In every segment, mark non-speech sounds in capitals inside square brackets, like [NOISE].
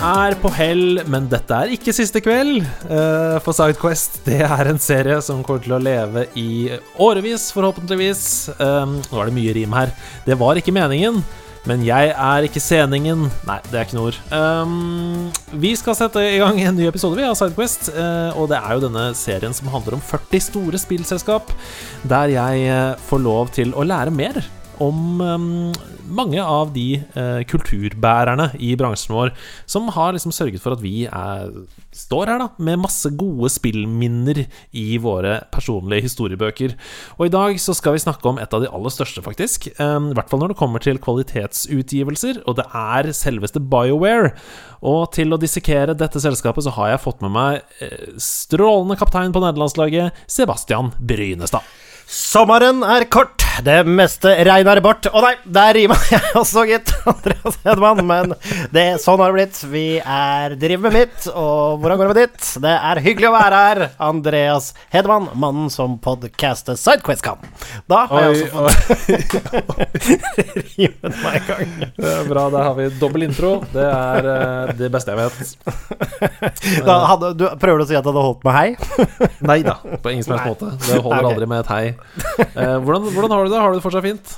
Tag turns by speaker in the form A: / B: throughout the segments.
A: er på hell, men dette er ikke siste kveld. eh, for Sidequest det er en serie som kommer til å leve i årevis, forhåpentligvis. Um, nå er det mye rim her. Det var ikke meningen. Men jeg er ikke seningen. Nei, det er ikke noe ord. Um, vi skal sette i gang en ny episode vi av Sidequest. Uh, og det er jo denne serien som handler om 40 store spillselskap, der jeg uh, får lov til å lære mer om um, mange av de uh, kulturbærerne i bransjen vår som har liksom sørget for at vi er, står her da med masse gode spillminner i våre personlige historiebøker. Og i dag så skal vi snakke om et av de aller største, faktisk. Um, I hvert fall når det kommer til kvalitetsutgivelser, og det er selveste BioWare. Og til å dissekere dette selskapet så har jeg fått med meg uh, strålende kaptein på nederlandslaget, Sebastian Brynestad.
B: Sommeren er kort, det meste regner bort. Å nei, der rima [LAUGHS] jeg også, gitt. Andreas Hedman. Men det, sånn har det blitt. Vi er driver med mitt, og hvordan går det med ditt? Det er hyggelig å være her. Andreas Hedman, mannen som podcaster Sidequest kan. Da har jeg også fått [LAUGHS] rimet meg i gang.
A: Det er bra, der har vi dobbel intro. Det er eh, det beste jeg vet.
B: Hadde, du, prøver du å si at det hadde holdt med hei?
A: Nei da, på ingen som helst måte. Det holder
B: okay.
A: aldri med et hei. [LAUGHS] Eh, hvordan, hvordan har du det? Har du det fortsatt fint?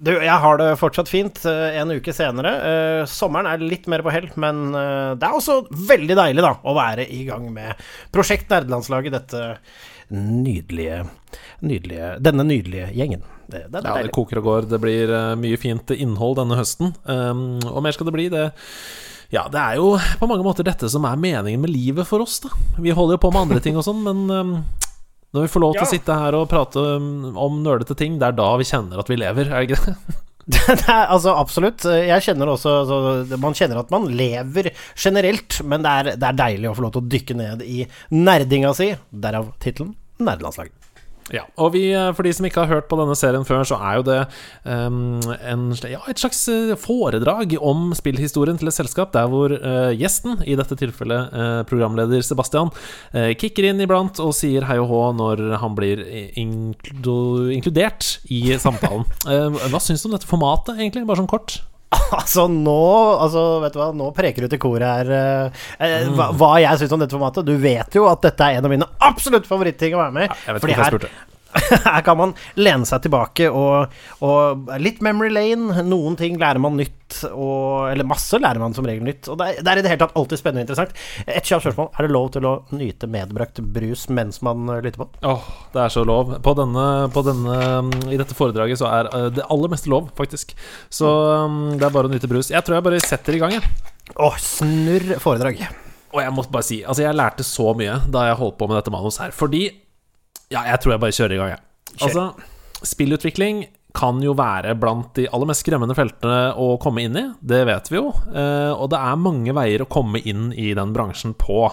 B: Du, jeg har det fortsatt fint eh, en uke senere. Eh, sommeren er litt mer på hell, men eh, det er også veldig deilig da å være i gang med Prosjekt Nerdelandslaget, dette nydelige, nydelige Denne nydelige gjengen. Det, det
A: Ja, det koker og går. Det blir eh, mye fint innhold denne høsten. Um, og mer skal det bli. Det ja, det er jo på mange måter dette som er meningen med livet for oss, da. Vi holder jo på med andre ting og sånn, men um, når vi får lov til å sitte her og prate um, om nerdete ting, det er da vi kjenner at vi lever, er det ikke det? [LAUGHS] [LAUGHS]
B: det er, altså, absolutt. Jeg kjenner også altså, Man kjenner at man lever generelt, men det er, det er deilig å få lov til å dykke ned i nerdinga si. Derav tittelen Nerdelandslaget.
A: Ja, og vi, eh, for de som ikke har hørt på denne serien før, så er jo det um, en, ja, et slags eh, foredrag om spillhistorien til et selskap, der hvor uh, gjesten, i dette tilfellet uh, programleder Sebastian, uh, kicker inn iblant og sier hei og hå når han blir inklu inkludert i samtalen. [LAUGHS] Hva syns du om dette formatet, egentlig? Bare sånn kort. [LAUGHS]
B: Altså nå altså, vet du hva, nå preker du til koret her. eh, mm. hva, hva jeg syns om dette formatet. Du vet jo at dette er en av mine absolutt favoritting å være med i.
A: Ja,
B: Fordi her, [LAUGHS] her kan man lene seg tilbake og, og Litt memory lane. Noen ting lærer man nytt, og, eller masse lærer man som regel nytt. Og det er, det er i det hele tatt alltid spennende og interessant. Et kjapt spørsmål. Er det lov til å nyte medbrakt brus mens man eh, lytter på?
A: Åh, det er så lov. På denne, på denne um, I dette foredraget så er uh, det aller meste lov, faktisk. Så um, det er bare å nyte brus. Jeg tror jeg bare setter i gang, jeg.
B: Åh, snurr foredrag.
A: Og jeg måtte bare si Altså, jeg lærte så mye da jeg holdt på med dette manus her. Fordi Ja, jeg tror jeg bare kjører i gang, jeg. Altså, spillutvikling kan jo være blant de aller mest skremmende feltene å komme inn i. Det vet vi jo. Eh, og det er mange veier å komme inn i den bransjen på.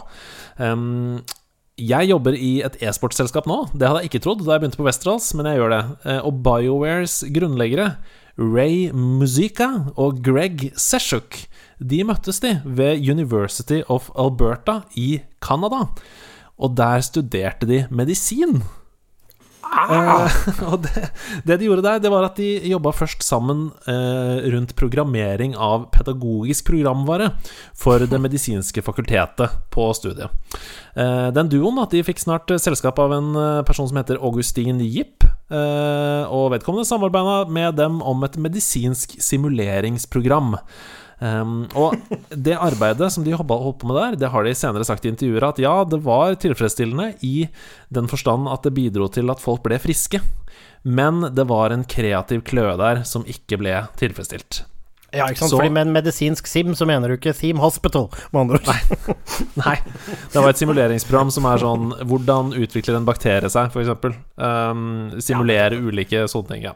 A: Jeg jobber i et e-sportselskap nå. Det hadde jeg ikke trodd da jeg begynte på Westerdals, men jeg gjør det. Eh, Og BioWares grunnleggere, Ray Musica og Greg Seshuk, de møttes de ved University of Alberta i Canada. Og der studerte de medisin. Eh, [LAUGHS] og det, det de gjorde der, det var at de jobba først sammen eh, rundt programmering av pedagogisk programvare for det medisinske fakultetet på studiet. Eh, den duoen at de fikk snart selskap av en person som heter Augustin Jipp. Og vedkommende samarbeida med dem om et medisinsk simuleringsprogram. Um, og det arbeidet som de holdt på med der, det har de senere sagt i intervjuer at ja, det var tilfredsstillende i den forstand at det bidro til at folk ble friske. Men det var en kreativ kløe der som ikke ble tilfredsstilt.
B: Ja, ikke sant?
A: Så-
B: Fordi med en medisinsk sim så mener du ikke Theme Hospital, med andre ord.
A: Nei. [LAUGHS] Det var et simuleringsprogram som er sånn Hvordan utvikler en bakterie seg, f.eks. Um, simulere ulike sånne ting. Ja.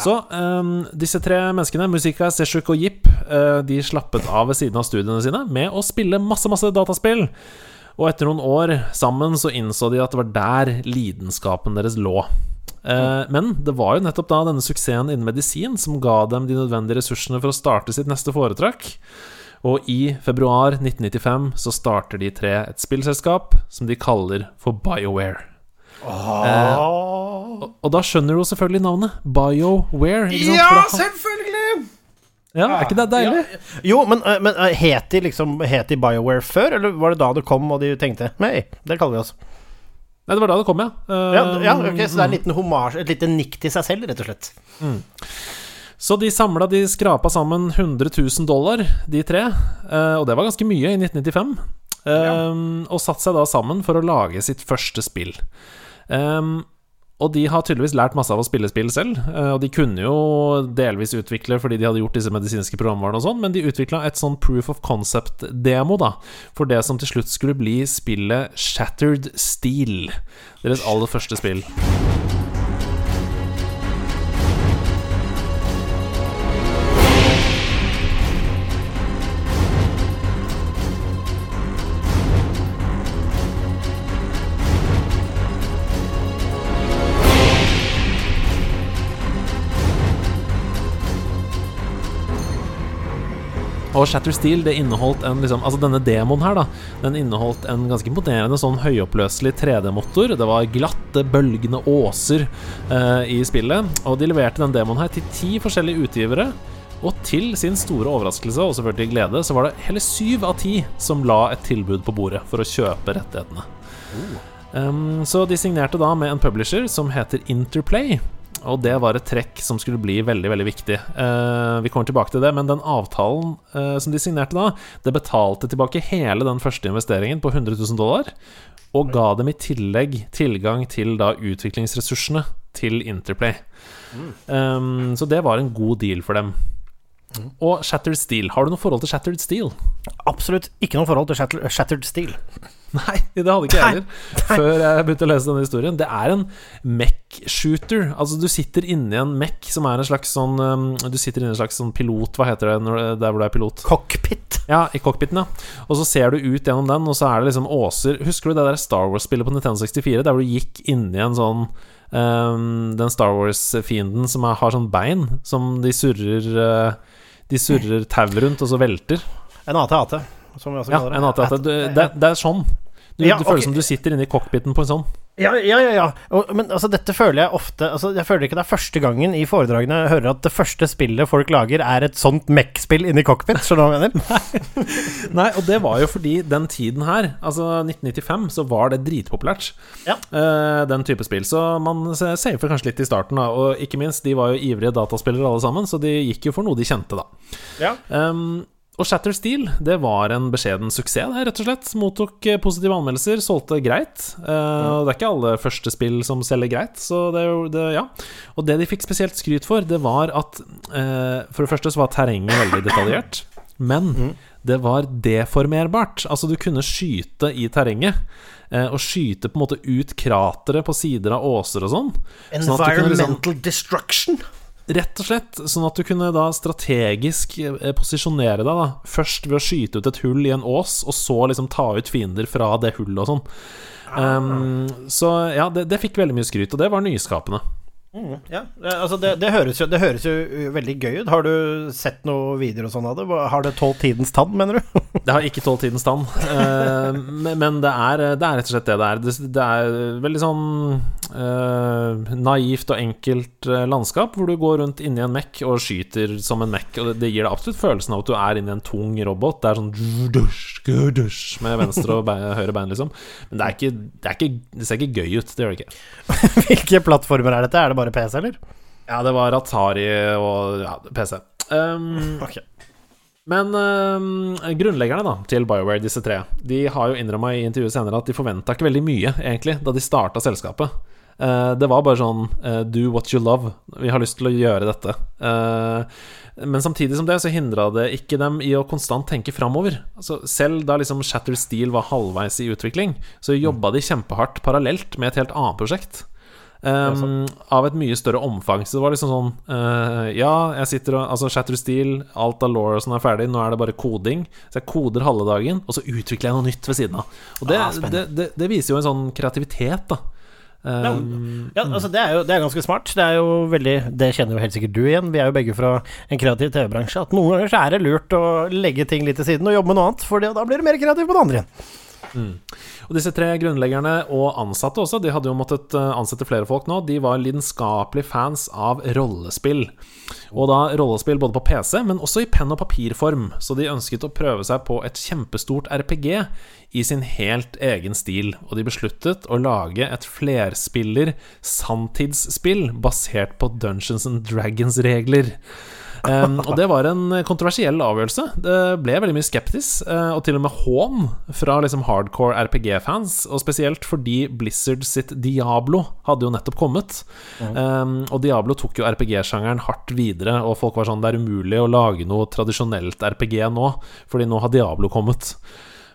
A: Så um, disse tre menneskene, Musika, Seshuk og Jip, uh, de slappet av ved siden av studiene sine med å spille masse, masse dataspill. Og etter noen år sammen så innså de at det var der lidenskapen deres lå. Eh, men det var jo nettopp da denne suksessen innen medisin som ga dem de nødvendige ressursene for å starte sitt neste foretrekk. Og i februar 1995 så starter de tre et spillselskap som de kaller for BioWare. Eh, og, og da skjønner du jo selvfølgelig navnet. BioWare.
B: Ja, selvfølgelig!
A: ja, er ikke det deilig?
B: Jo, men, eh, men eh, het de liksom Het de BioWare før, eller var det da det kom og de tenkte Nei, det kaller vi oss.
A: Nei, det var da det kom, ja. Uh,
B: Ja, ja ok, Så det er en liten hommage, et lite nikk til seg selv, rett og slett.
A: Så de samla de skrapa sammen 100 000 dollar, de tre. Uh, og det var ganske mye i 1995. eh, Og satte seg da sammen for å lage sitt første spill. Um, og de har tydeligvis lært masse av å spille spill selv. eh, og de kunne jo delvis utvikle fordi de hadde gjort disse medisinske programvarene og sånn, men de utvikla et sånn proof of concept-demo, da, for det som til slutt skulle bli spillet Shattered Steel. Deres aller første spill. Og Shatter Steel det inneholdt en liksom, Altså denne demoen her da Den inneholdt en ganske imponerende sånn høyoppløselig 3D-motor. Det var glatte, bølgende åser eh, i spillet. Og de leverte den demoen her til ti forskjellige utgivere. Og til sin store overraskelse og selvfølgelig glede så var det hele syv av ti som la et tilbud på bordet for å kjøpe rettighetene. Um, så de signerte da med en publisher som heter Interplay. Og det var et trekk som skulle bli veldig veldig viktig. Eh, vi kommer tilbake til det, men den avtalen eh, som de signerte da, det betalte tilbake hele den første investeringen på 100 000 dollar, og ga dem i tillegg tilgang til da utviklingsressursene til Interplay. Um, så det var en god deal for dem. Og Shattered Steel, har du noe forhold til Shattered Steel?
B: Absolutt ikke noe forhold til Shattered Steel. [LAUGHS]
A: Nei, det hadde ikke jeg heller. Før jeg begynte å lese denne historien. Det er en mech-shooter. Altså, du sitter inni en mech som er en slags sånn um, Du sitter inni en slags sånn pilot Hva heter det der hvor du er pilot?
B: Cockpit.
A: Ja, i cockpiten, ja. Og så ser du ut gjennom den, og så er det liksom åser Husker du det der Star Wars-spillet på Nintendo 64, der hvor du gikk inni en sånn um, Den Star Wars-fienden som er, har sånn bein som de surrer uh, De surrer tau rundt, og så velter.
B: En AT-AT, som vi
A: Ja,
B: det.
A: en AT-AT. Det, det er sånn. Du,
B: Ja,
A: det føler
B: okay.
A: som du sitter inne i cockpiten på en sånn.
B: Ja, ja, ja. ja. Og, men altså, dette føler jeg ofte altså, Jeg føler ikke det er første gangen i foredragene jeg hører at det første spillet folk lager, er et sånt MEC-spill inni cockpit. Skjønner du hva jeg mener? [LAUGHS]
A: Nei, og det var jo fordi den tiden her, altså 1995, så var det dritpopulært.
B: Ja.
A: Uh, den type spill. Så man safer kanskje litt i starten, da. Og ikke minst, de var jo ivrige dataspillere alle sammen, så de gikk jo for noe de kjente, da.
B: Ja.
A: Um, og Shatter Steel det var en beskjeden suksess, det, rett og slett. Mottok eh, positive anmeldelser, solgte greit. Eh, og Det er ikke alle første spill som selger greit, så det, det, ja. Og det de fikk spesielt skryt for, det var at eh, For det første så var terrenget veldig detaljert. Men det var deformerbart. Altså, du kunne skyte i terrenget. eh, Og skyte på en måte ut kratere på sider av åser og sånn. Sånn at du kunne liksom-
B: Environmental destruction.
A: Rett og slett, sånn at du kunne da strategisk eh, posisjonere deg da Først ved å skyte ut et hull i en ås, og så liksom ta ut fiender fra det hullet og sånn. Um, så ja, det, det fikk veldig mye skryt, og det var nyskapende.
B: Mm, ja, eh, altså det, det, høres jo, det høres jo uh, veldig gøy ut. Har du sett noe videoer og sånn av det? Har det tålt tidens tann, mener du? [LAUGHS]
A: Det har ikke tålt tidens tann, uh, men men det er, det er rett og slett det det er. Det, det er veldig sånn eh, naivt og enkelt eh, landskap, hvor du går rundt inni en mekk og skyter som en mekk. Og det, det gir deg absolutt følelsen av at du er inni en tung robot. Det er sånn med venstre og bein, [LAUGHS] høyre bein, liksom. Men det, er ikke, det, er ikke, det ser ikke gøy ut. Det gjør det ikke. [LAUGHS]
B: Hvilke plattformer er dette? Er det bare PC, eller?
A: Ja, det var Atari og ja, PC. Um, [LAUGHS]
B: Ok.
A: Men øh, grunnleggerne da til BioWare, disse tre, de har jo innrømma i intervjuet senere at de forventa ikke veldig mye, egentlig, da de starta selskapet. Eh, det var bare sånn eh, Do what you love. Vi har lyst til å gjøre dette. Eh, men samtidig som det så hindra det ikke dem i å konstant tenke framover. Altså, selv da liksom Shatter Steel var halvveis i utvikling, så jobba de kjempehardt parallelt med et helt annet prosjekt. Um, av et mye større omfang. Så det var liksom sånn uh, Ja, jeg sitter og Altså, Shatter Steel, alt av law og sånn er ferdig, nå er det bare koding. Så jeg koder halve dagen, og så utvikler jeg noe nytt ved siden av. Og det,
B: Ah,
A: det, det, det viser jo en sånn kreativitet, da.
B: Ja,
A: Um,
B: ja, altså det er jo det er ganske smart. Det er jo veldig Det kjenner jo helt sikkert du igjen. Vi er jo begge fra en kreativ TV-bransje. At noen ganger så er det lurt å legge ting litt til siden og jobbe med noe annet, for da blir du mer kreativ på det andre igjen.
A: Og disse tre grunnleggerne og ansatte også, de hadde jo måttet eh, ansette flere folk nå. De var lidenskapelige fans av rollespill. Og da rollespill både på PC, men også i penn og papirform. Så de ønsket å prøve seg på et kjempestort RPG i sin helt egen stil. Og de besluttet å lage et flerspiller sanntidsspill basert på Dungeons and Dragons-regler. Um, og det var en kontroversiell avgjørelse. Det ble veldig mye skeptis, uh, og til og med hån fra liksom hardcore RPG-fans. Og spesielt fordi Blizzard sitt Diablo hadde jo nettopp kommet. Um, og Diablo tok jo RPG-sjangeren hardt videre, og folk var sånn Det er umulig å lage noe tradisjonelt RPG nå, fordi nå har Diablo kommet.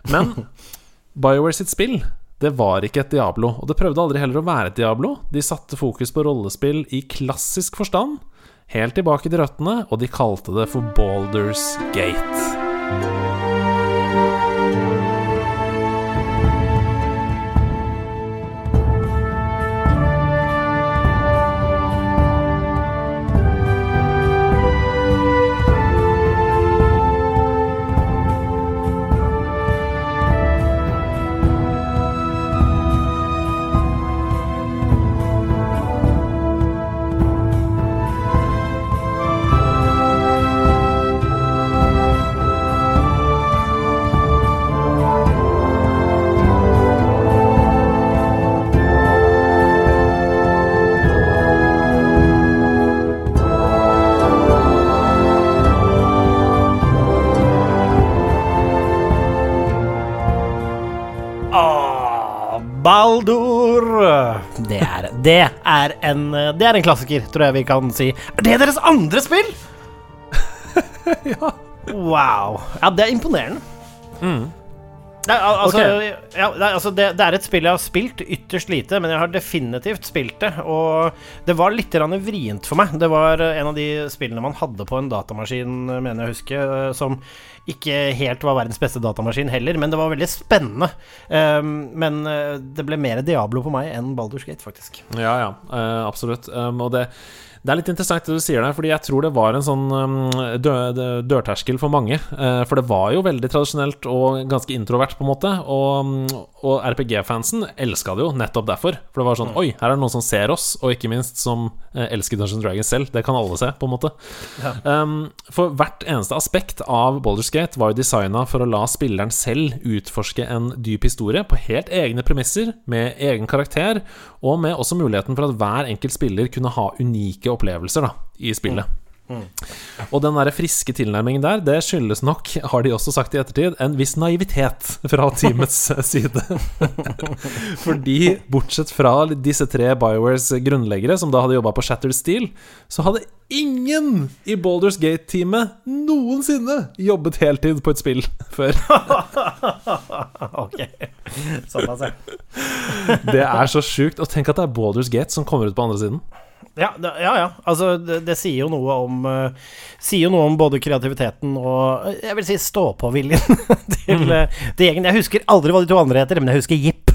A: Men [LAUGHS] BioWare sitt spill det var ikke et Diablo, og det prøvde aldri heller å være et Diablo. De satte fokus på rollespill i klassisk forstand, helt tilbake til røttene, og de kalte det for Balders Gate.
B: Det er en klassiker, tror jeg vi kan si. Er det deres andre spill?! [LAUGHS]
A: ja.
B: Wow. Ja, det er imponerende. Det, er, al- altså,
A: okay.
B: ja, er, altså det, det er et spill jeg har spilt ytterst lite, men jeg har definitivt spilt det. Og det var litt vrient for meg. Det var eh, en av de spillene man hadde på en datamaskin, eh, mener jeg å huske, eh, som ikke helt var verdens beste datamaskin heller, men det var veldig spennende. Um, men det ble mer Diablo på meg enn Baldur's Gate, faktisk.
A: Ja, ja, absolutt. Um, og det, det er litt interessant det du sier der, fordi jeg tror det var en sånn um, dø, dø, dørterskel for mange. Eh, for det var jo veldig tradisjonelt og ganske introvert, på en måte. Og, um, og RPG-fansen elska det jo nettopp derfor. For det var sånn Oi, her er det noen som ser oss, og ikke minst som eh, elsker Dungeons Dragons selv. Det kan alle se, på en måte. Um, for hvert eneste aspekt av Baldur's Gate var jo designa for å la spilleren selv utforske en dyp historie på helt egne premisser, med egen karakter, og med også muligheten for at hver enkelt spiller kunne ha unike opplevelser da, i spillet. Og den der friske tilnærmingen der, det skyldes nok, [LAUGHS] har de også sagt i ettertid, en viss naivitet fra [LAUGHS] teamets side. [LAUGHS] Fordi bortsett fra disse tre Biowares grunnleggere, som da hadde jobba på Shattered Steel, så hadde ingen i Baldur's Gate-teamet noensinne jobbet heltid på et spill før. [LAUGHS]
B: ok. Såpass, ja.
A: Det er så sjukt. Og tenk at det er Baldur's Gate som kommer ut på andre siden.
B: Ja, det, ja, ja. Altså, det, det sier jo noe om uh, Sier jo noe om både kreativiteten og eh, Jeg vil si stå-på-viljen [LAUGHS] til, uh, til gjengen. Jeg husker aldri hva de to andre heter, men jeg husker Jip.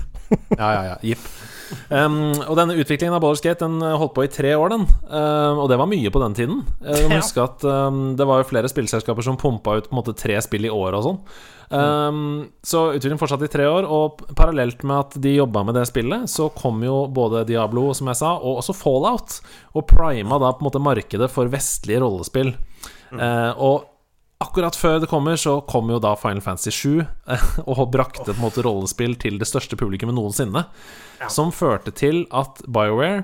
A: Ja, ja, ja. Jipp. Um, og denne utviklingen av Baldur's Gate Den uh, holdt på i tre år, den. Um, og det var mye på den tiden. Uh, du må huske at um, det var jo flere spillselskaper som pumpa ut på en måte tre spill i året og sånn. Um, så utviklingen fortsatte i tre år, og parallelt med at de jobba med det spillet, så kom jo både Diablo, som jeg sa, og også Fallout, og prima da på en måte markedet for vestlige rollespill. Uh, og akkurat før det kommer, så kom jo da Final Fantasy 7 og brakte på en måte rollespill til det største publikummet noensinne. Som førte til at BioWare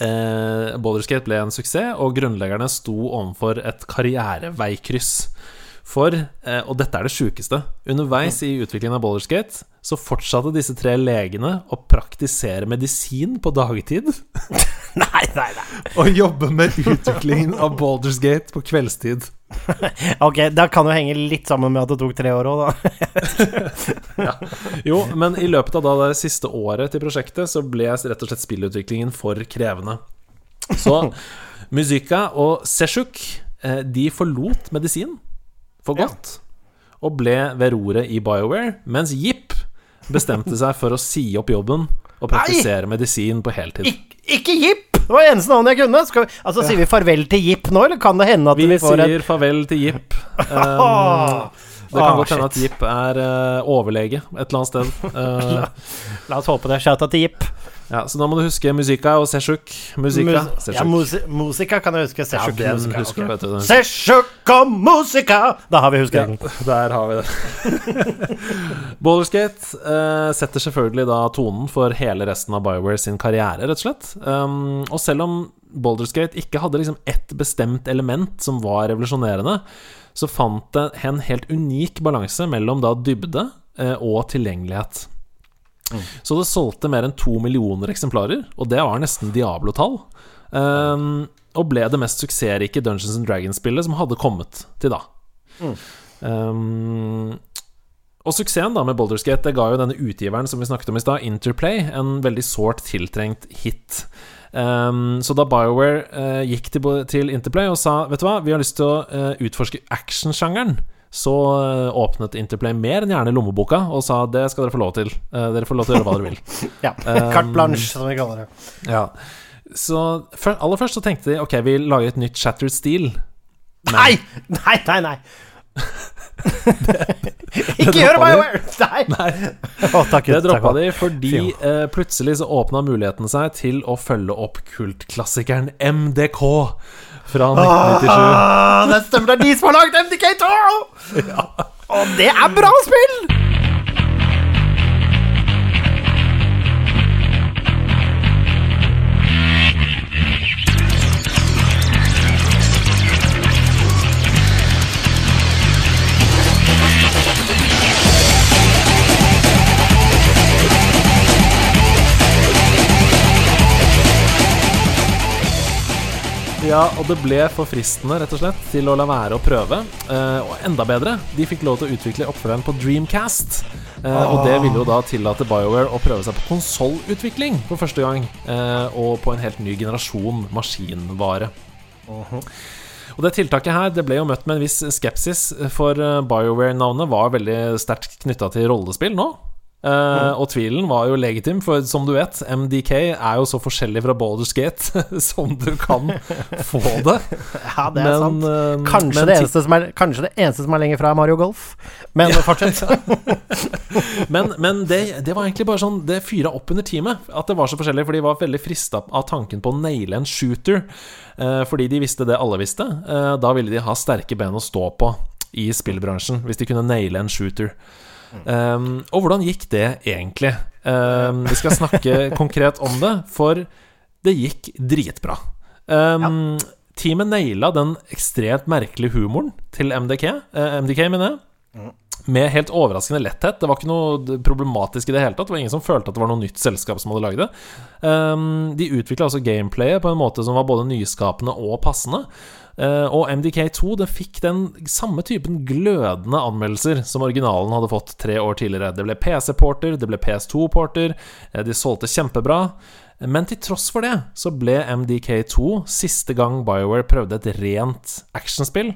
A: eh, Boulderskate ble en suksess, og grunnleggerne sto overfor et karriereveikryss. For, eh, og dette er det sjukeste, underveis i utviklingen av Boulderskate så fortsatte disse tre legene å praktisere medisin på dagtid [LAUGHS]
B: nei, nei, nei. [LAUGHS]
A: og jobbe med utviklingen av Baldur's Gate på kveldstid. [LAUGHS]
B: Ok, da kan jo henge litt sammen med at det tok tre år òg, da. [LAUGHS]
A: Jo, men i løpet av det siste året til prosjektet så ble rett og slett spillutviklingen for krevende. Så [LAUGHS] Musica og Seshuk eh, de forlot medisin for
B: Ja.
A: godt og ble ved roret i BioWare, mens Jip bestemte seg for å si opp jobben og praktisere medisin på heltid.
B: Ik ikke Jipp! Det var eneste navnet jeg kunne. Vi, altså, Sier vi farvel til Jipp nå, eller kan det hende at vi,
A: Vi
B: får et
A: sier farvel til Jip. Um, [LAUGHS] det kan
B: Ah,
A: godt hende at. Jip er uh, overlege et eller annet sted. Uh, [LAUGHS]
B: La oss håpe det. Shouta til Jipp.
A: Ja, så da må du huske Musika og Seshuk. Musika.
B: Mus
A: Seshuk.
B: ja, musi musika kan jeg huske.
A: Ja,
B: Seshuk musika.
A: husker du.
B: Seshuk og musika! Da har vi husket den.
A: Der har vi det. [LAUGHS] Boulderskate uh, setter selvfølgelig da tonen for hele resten av Bioware sin karriere, rett og slett. Um, og selv om Boulderskate ikke hadde liksom ett bestemt element som var revolusjonerende, så fant det en helt unik balanse mellom da dybde uh, og tilgjengelighet. Så det solgte mer enn to millioner eksemplarer, og det var nesten Diablo-tall. Um, og ble det mest suksessrike Dungeons and Dragons-spillet som hadde kommet til da. Um, og suksessen da med Boulderskate ga jo denne utgiveren som vi snakket om i stad, Interplay, en veldig sårt tiltrengt hit. Um, så da BioWare uh, gikk til, til Interplay og sa Vet du hva, vi har lyst til å uh, utforske actionsjangeren, så eh, åpnet Interplay mer enn gjerne lommeboka og sa det skal dere få lov til. Eh, dere får lov til å gjøre hva dere vil. [LAUGHS]
B: Ja.
A: Um,
B: Carte blanche, som vi kaller det.
A: Ja Så for, aller først så tenkte de ok, vi lager et nytt Shattered Steel. Men-
B: Nei! Nei, nei, nei. [LAUGHS] Ikke gjør
A: meg.
B: BioWare! Nei! [LAUGHS]
A: Nei.
B: Å, takk,
A: Det droppa de fordi eh, plutselig så åpna muligheten seg til å følge opp kultklassikeren MDK fra 1997.
B: Ah, det stemmer, det er de som har lagd MDK2! [LAUGHS] Og det er bra spill!
A: Ja, og det ble for fristende, rett og slett, til å la være å prøve. Eh, og enda bedre, de fikk lov til å utvikle oppfølgeren på Dreamcast. Eh, Og det ville jo da tillate BioWare å prøve seg på konsollutvikling for første gang. Eh, og på en helt ny generasjon maskinvare. Og det tiltaket her det ble jo møtt med en viss skepsis, for BioWare-navnet var veldig sterkt knytta til rollespill nå. Eh, og tvilen var jo legitim, for som du vet, MDK er jo så forskjellig fra Baldur's Gate [LAUGHS] som du kan få det. [LAUGHS]
B: Ja, det er sant.
A: eh,
B: Kanskje,
A: men
B: det eneste som er, kanskje det eneste som er lenger fra, er Mario Golf. Men fortsett. [LAUGHS]
A: Men, men det, det var egentlig bare sånn Det fyra opp under teamet at det var så forskjellig, for de var veldig frista av tanken på å naile en shooter. Uh, fordi de visste det alle visste. Uh, da ville de ha sterke ben å stå på i spillbransjen, hvis de kunne naile en shooter. Um, og hvordan gikk det egentlig? Um, vi skal snakke [LAUGHS] konkret om det, for det gikk dritbra. Um, Teamet naila den ekstremt merkelige humoren til MDK, eh, MDK mener jeg. Med helt overraskende letthet. Det var ikke noe problematisk i det hele tatt. Det var ingen som følte at det var noe nytt selskap som hadde lagd det. Um, de utvikla altså gameplayet på en måte som var både nyskapende og passende. Eh, og MDK2 det fikk den samme typen glødende anmeldelser som originalen hadde fått tre år tidligere. Det ble PC-porter, det ble PS2-porter, eh, de solgte kjempebra. Men til tross for det så ble MDK2 siste gang BioWare prøvde et rent actionspill,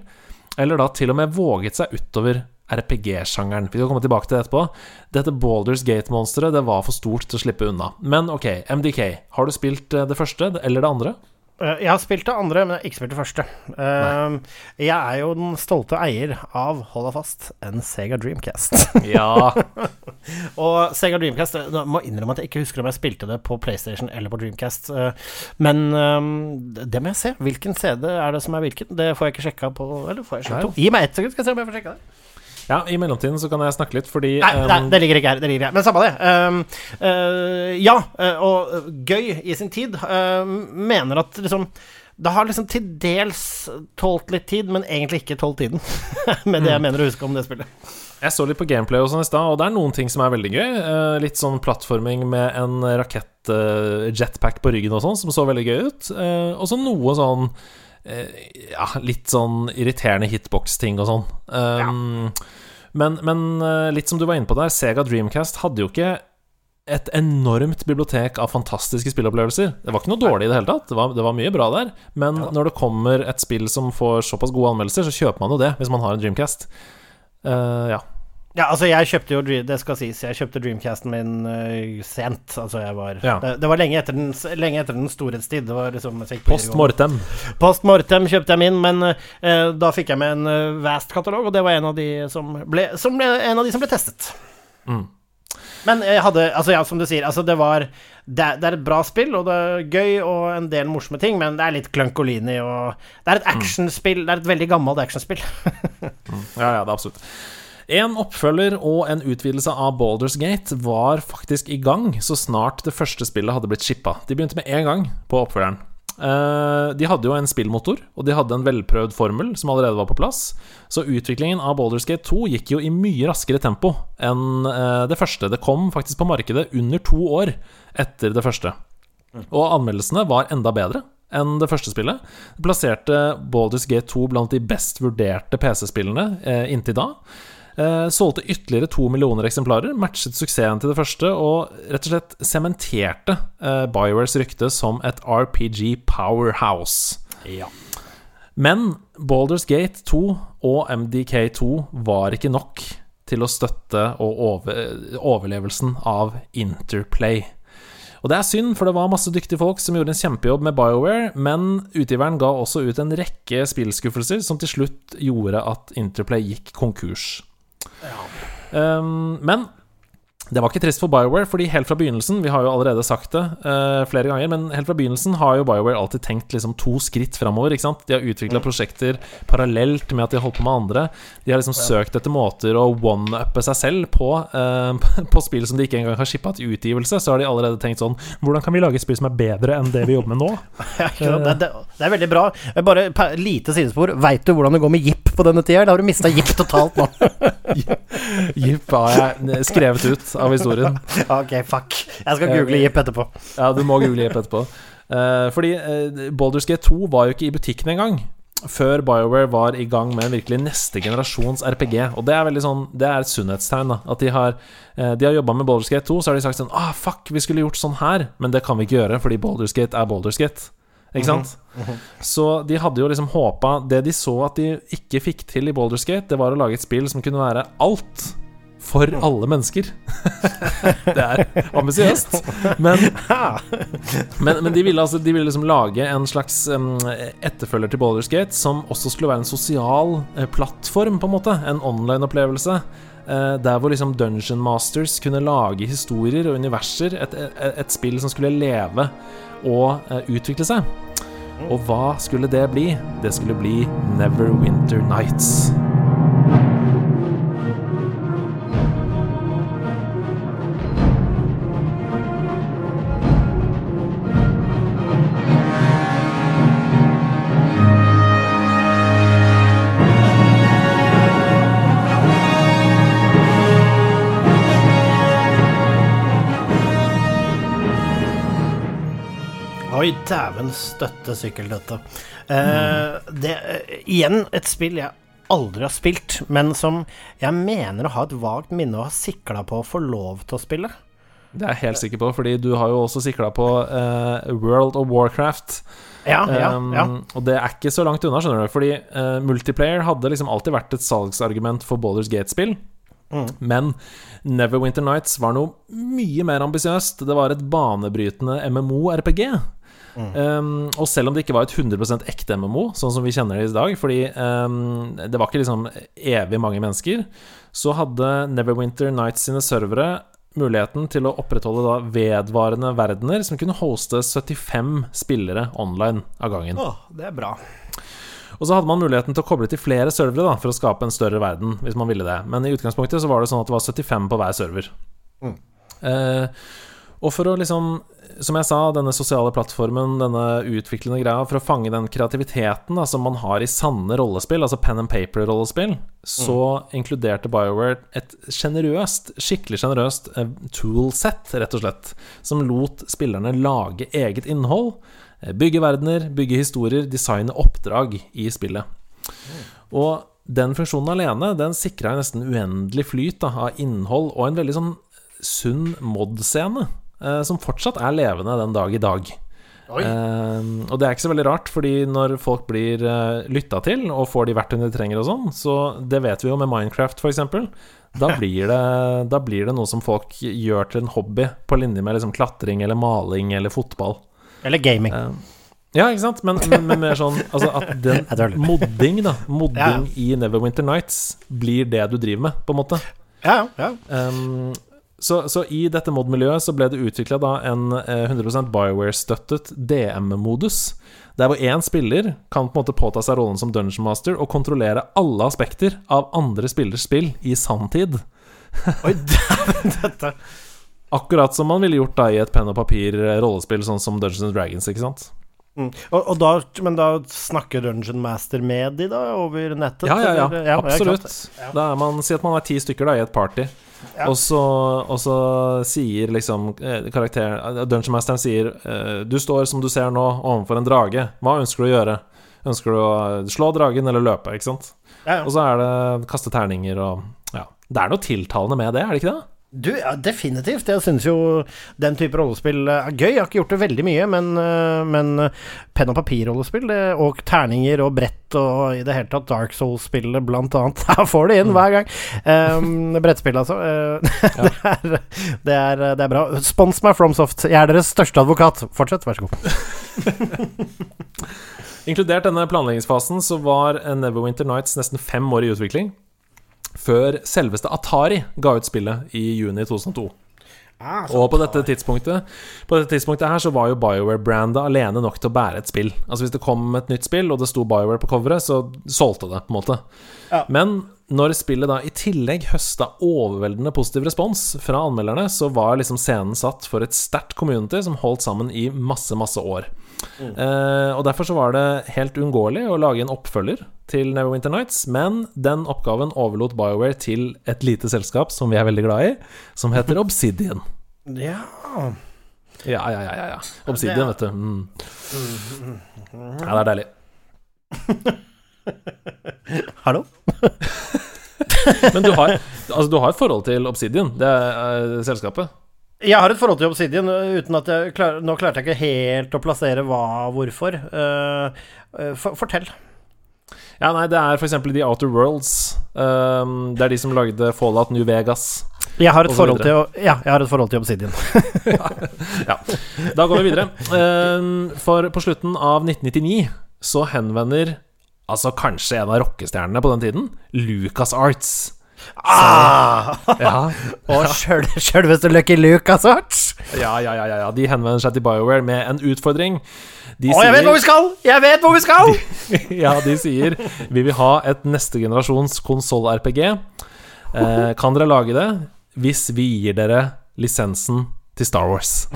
A: eller da til og med våget seg utover RPG-sjangeren. Vi skal komme tilbake til det etterpå. Dette Balders Gate-monsteret det var for stort til å slippe unna. Men ok, MDK, har du spilt eh, det første eller det andre?
B: Eh, Jeg har spilt det andre, men jeg har ikke spilt det første. Eh, jeg er jo den stolte eier av, hold deg fast, en Sega Dreamcast. [LAUGHS]
A: Ja. [LAUGHS]
B: Og Sega Dreamcast Jeg Nå må jeg innrømme at jeg ikke husker om jeg spilte det på PlayStation eller på Dreamcast. eh, Men eh, det må jeg se. Hvilken CD er det som er hvilken? Det får jeg ikke sjekka på Eller får jeg sjekka? Gi meg ett sekund, skal jeg se om jeg får sjekka det.
A: Ja, i mellomtiden så kan jeg snakke litt, fordi
B: Nei, nei,
A: um,
B: det ligger ikke her. Det ligger her. Men samme det. Um, uh, ja, eh, og gøy i sin tid. uh, mener at liksom det har liksom til dels tålt litt tid, men egentlig ikke tålt tiden. [LAUGHS] Med det jeg mener å huske om det spillet.
A: Jeg så litt på gameplay og sånn i stad, og det er noen ting som er veldig gøy. Eh, litt sånn plattforming med en rakett-jetpack på ryggen og sånn, som så veldig gøy ut. Og så noe sånn Ja, litt sånn irriterende hitbox-ting og sånn. Um, Men, men eh, litt som du var inne på der, Sega Dreamcast hadde jo ikke et enormt bibliotek av fantastiske spillopplevelser. Det var ikke noe dårlig i det hele tatt, det var, det var mye bra der. Men når det kommer et spill som får såpass gode anmeldelser, så kjøper man jo det hvis man har en Dreamcast. Uh, ja.
B: Ja, altså jeg kjøpte jo Det skal sies, jeg kjøpte Dreamcasten min uh, sent. Altså jeg var
A: Ja.
B: det, det var lenge etter den, lenge etter den storhetstid. Det var liksom
A: Post mortem.
B: Post mortem kjøpte jeg min, men uh, da fikk jeg med en uh, Vast-katalog, og det var en av de som ble, som ble, en av de som ble testet.
A: Mm.
B: Men jeg hadde Altså, ja, som du sier, altså det var det, det er et bra spill, og det er gøy og en del morsomme ting, men det er litt klønkolini og Det er et actionspill. Det er et veldig gammelt actionspill. [LAUGHS]
A: Ja, ja, det er absolutt. En oppfølger og en utvidelse av Balders Gate var faktisk i gang så snart det første spillet hadde blitt shippa. De begynte med en gang på oppfølgeren. Eh, de hadde jo en spillmotor, og de hadde en velprøvd formel som allerede var på plass. Så utviklingen av Balders Gate 2 gikk jo i mye raskere tempo enn eh, det første. Det kom faktisk på markedet under to år etter det første. Og anmeldelsene var enda bedre enn det første spillet. Det plasserte Baldur's Gate 2 blant de best vurderte PC-spillene eh, inntil da. Eh, solgte ytterligere to millioner eksemplarer, matchet suksessen til det første og rett og slett sementerte eh, Biowares rykte som et RPG powerhouse.
B: Ja.
A: Men Baldur's Gate 2 og MDK2 var ikke nok til å støtte overlevelsen av Interplay. Og det er synd, for det var masse dyktige folk som gjorde en kjempejobb med BioWare, men utgiveren ga også ut en rekke spillskuffelser som til slutt gjorde at Interplay gikk konkurs. Um, men det var ikke trist for BioWare, fordi helt fra begynnelsen Vi har jo allerede sagt det uh, flere ganger, men helt fra begynnelsen har jo BioWare alltid tenkt liksom to skritt framover. De har utvikla prosjekter parallelt med at de har holdt på med andre. De har liksom søkt etter måter å one-uppe seg selv på, uh, [LAUGHS] på spill som de ikke engang har shippa til utgivelse. Så har de allerede tenkt sånn Hvordan kan vi lage spill som er bedre enn det vi jobber med nå? [LAUGHS]
B: Ja, det, det, det er veldig bra. Bare lite sidespor. Veit du hvordan det går med Jipp på denne tida? Da har du mista Jipp totalt nå. [LAUGHS]
A: Jipp har jeg skrevet ut av historien. [LAUGHS]
B: ok, fuck. Jeg skal google Jipp etterpå.
A: Ja, du må google Jipp etterpå. Uh, fordi uh, Baldur's Gate 2 var jo ikke i butikken engang. Før BioWare var i gang med en virkelig neste generasjons RPG. Og det er sånn Det er et sunnhetstegn. da At de har De har jobba med Baldur's Gate 2, så har de sagt sånn Ah, fuck, vi skulle gjort sånn her, men det kan vi ikke gjøre, fordi Baldur's Gate er Baldur's Gate. Ikke sant? Så de hadde jo liksom håpa Det de så at de ikke fikk til i Baldur's Gate, det var å lage et spill som kunne være alt for alle mennesker. [LAUGHS] det er ambisiøst. Men, men, men de ville altså De ville liksom lage en slags etterfølger til Baldur's Gate som også skulle være en sosial eh, plattform, på en måte. En online-opplevelse. eh, der hvor liksom Dungeon Masters kunne lage historier og universer. Et, et, et spill som skulle leve og eh, utvikle seg. Og hva skulle det bli? Det skulle bli Neverwinter Nights.
B: Støtte sykkeldøtte. mm. det eh, Igjen et spill jeg aldri har spilt, men som jeg mener å ha et vagt minne og har sikla på å få lov til å spille.
A: Det er jeg helt sikker på, fordi du har jo også sikla på uh, World of Warcraft.
B: Ja, ja,
A: Um. Og det er ikke så langt unna, skjønner du. Fordi uh, multiplayer hadde liksom alltid vært et salgsargument for Baldur's Gate-spill.
B: Mm.
A: Men Neverwinter Nights var noe mye mer ambisiøst. Det var et banebrytende MMO-RPG.
B: Mm.
A: Um, og selv om det ikke var et 100% ekte MMO, sånn som vi kjenner det i dag, fordi um, det var ikke liksom evig mange mennesker, så hadde Neverwinter Nights sine servere muligheten til å opprettholde da vedvarende verdener som kunne hoste 75 spillere online av gangen.
B: Åh, det er bra.
A: Og så hadde man muligheten til å koble til flere servere da, for å skape en større verden, hvis man ville det. Men i utgangspunktet så var det sånn at det var 75 på hver server.
B: Mm.
A: Eh, og for å liksom, som jeg sa, denne sosiale plattformen, denne utviklende greia, for å fange den kreativiteten da, som man har i sanne rollespill, altså pen and paper-rollespill, så inkluderte BioWare et generøst, skikkelig sjenerøst eh, toolset, rett og slett, som lot spillerne lage eget innhold. eh, bygge verdener, bygge historier, designe oppdrag i spillet. Og den funksjonen alene Den sikra nesten uendelig flyt da, av innhold og en veldig sånn sunn mod-scene, som fortsatt er levende den dag i dag. Uh, og det er ikke så veldig rart, fordi når folk blir uh, lytta til og får de verktøyene de trenger og sånn, så det vet vi jo med Minecraft, f.eks. Da, [LAUGHS] blir det- da blir det noe som folk gjør til en hobby, på linje med liksom klatring eller maling eller fotball.
B: Eller gaming.
A: Uh, ja, ikke sant? Men, men, men mer sånn altså at [LAUGHS] den modding, da Modding
B: Ja.
A: i Neverwinter Nights blir det du driver med, på en måte.
B: Ja, ja.
A: Um, så, så i dette mod-miljøet så ble det utvikla en eh, 100% Bioware-støttet DM-modus. Der hvor én spiller kan på en måte påta seg rollen som Dungeon Master og kontrollere alle aspekter av andre spillers spill i sanntid. [LAUGHS]
B: Oi, dette
A: Akkurat som man ville gjort da i et penn og papir-rollespill, sånn som Dungeons and Dragons, ikke sant?
B: mm. og, og da, Men da snakker Dungeon Master med de, da, over nettet?
A: Ja, ja, ja.
B: eller? ja
A: Absolutt.
B: Ja.
A: Da er man, Si at man er ti stykker da i et party,
B: Ja.
A: og, så, og så sier liksom eh, karakteren Dungeon Masteren sier eh, Du står som du ser nå overfor en drage. Hva ønsker du å gjøre? Ønsker du å slå dragen eller løpe? Ikke sant?
B: Ja, ja.
A: Og så er det kaste terninger og Ja. Det er noe tiltalende med det, er det ikke det?
B: Du, ja, definitivt. Jeg syns jo den type rollespill er gøy. Jeg har ikke gjort det veldig mye, men, øh, men øh, penn og papir-rollespill og terninger og brett og i det hele tatt Dark Souls-spillet blant annet. [LAUGHS] Der får det inn hver gang. Um, brettspill, altså. [LAUGHS] Det, er, det, er, det er bra. Spons meg FromSoft. Jeg er deres største advokat. Fortsett, vær så god. [LAUGHS]
A: Inkludert denne planleggingsfasen så var Neverwinter Nights nesten fem år i utvikling. Før selveste Atari ga ut spillet i juni 2002. Og på dette tidspunktet På dette tidspunktet her så var jo BioWare-brandet alene nok til å bære et spill. Altså Hvis det kom et nytt spill, og det sto BioWare på coveret, så solgte det, på en måte.
B: Ja.
A: Men når spillet da i tillegg høsta overveldende positiv respons fra anmelderne, så var liksom scenen satt for et sterkt community som holdt sammen i masse, masse år. Eh, og derfor så var det helt uunngåelig å lage en oppfølger til Neverwinter Nights, men den oppgaven overlot BioWare til et lite selskap som vi er veldig glad i, som heter [LAUGHS] Obsidian.
B: Ja
A: Ja, ja, ja, ja, ja. Obsidian, vet du. Mm. Ja, det er deilig. [LAUGHS]
B: Hallo? [LAUGHS]
A: Men du har, altså, du har et forhold til Obsidian, det er eh, selskapet?
B: Jeg har et forhold til Obsidian uten at jeg klar, Nå klarte jeg ikke helt å plassere hva hvorfor. Uh, for, fortell.
A: Ja, nei, det er eksempel The Outer Worlds. Um, det er de som lagde Fallout New Vegas.
B: Jeg har et, forhold til, ja, jeg har et forhold til Obsidian. [LAUGHS]
A: Da går vi videre. Um, for på slutten av 1999 så henvender altså kanskje en av rockestjernene på den tiden, Lucas Arts.
B: Ah!
A: Ja, [LAUGHS]
B: Og sjøl, sjølveste Lucky Luke, altså.
A: ja, ja, ja, ja, de henvender seg til BioWare med en utfordring. De
B: Å, jeg vet hvor vi skal! Jeg vet hvor vi skal! [LAUGHS]
A: ja, de sier Vi vil ha et neste generasjons konsoll-RPG. Eh, kan dere lage det hvis vi gir dere lisensen til Star Wars?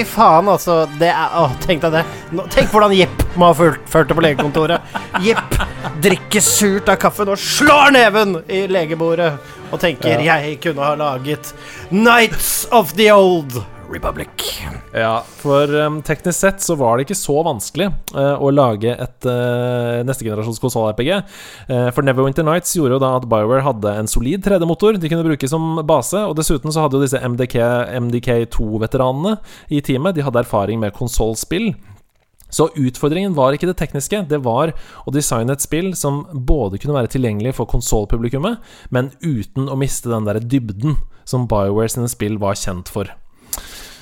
B: Fy faen, altså. Det er, å, tenk deg det. Nå, tenk hvordan Jepp må ha fulgt, ført det på legekontoret. Jepp drikker surt av kaffen og slår neven i legebordet og tenker 'jeg kunne ha laget Nights of the Old Republic'.
A: Ja, for um, teknisk sett så var det ikke så vanskelig uh, å lage et uh, neste generasjons konsoll-RPG. Uh, for Neverwinter Nights gjorde jo da at BioWare hadde en solid 3D-motor de kunne bruke som base, og dessuten så hadde jo disse MDK, MDK2-veteranene i teamet De hadde erfaring med konsollspill. Så utfordringen var ikke det tekniske, det var å designe et spill som både kunne være tilgjengelig for konsollpublikummet, men uten å miste den der dybden som BioWare sine spill var kjent for.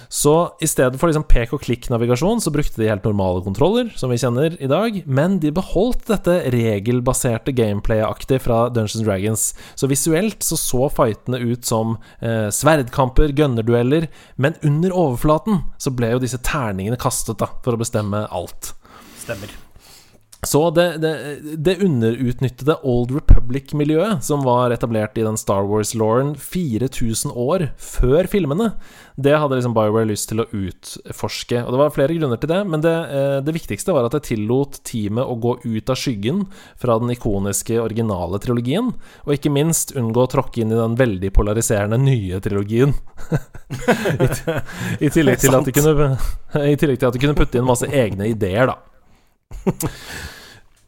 A: Så i stedet for liksom pek og klikk-navigasjon, så brukte de helt normale kontroller, som vi kjenner i dag, men de beholdt dette regelbaserte gameplay-aktig fra Dungeons Dragons. Så visuelt så så fightene ut som eh, sverdkamper, gønnerdueller, men under overflaten så ble jo disse terningene kastet, da, for å bestemme alt.
B: Stemmer.
A: Så det, det, det underutnyttede Old Republic-miljøet, som var etablert i den Star Wars-lauren 4000 år før filmene, det hadde liksom Bioware lyst til å utforske. Og det var flere grunner til det, men det, eh, det viktigste var at det tillot teamet å gå ut av skyggen fra den ikoniske originale trilogien, og ikke minst unngå å tråkke inn i den veldig polariserende nye trilogien. [LAUGHS] I, I, tillegg til at de [LAUGHS] kunne, [LAUGHS] I tillegg til at de kunne putte inn masse egne ideer, da.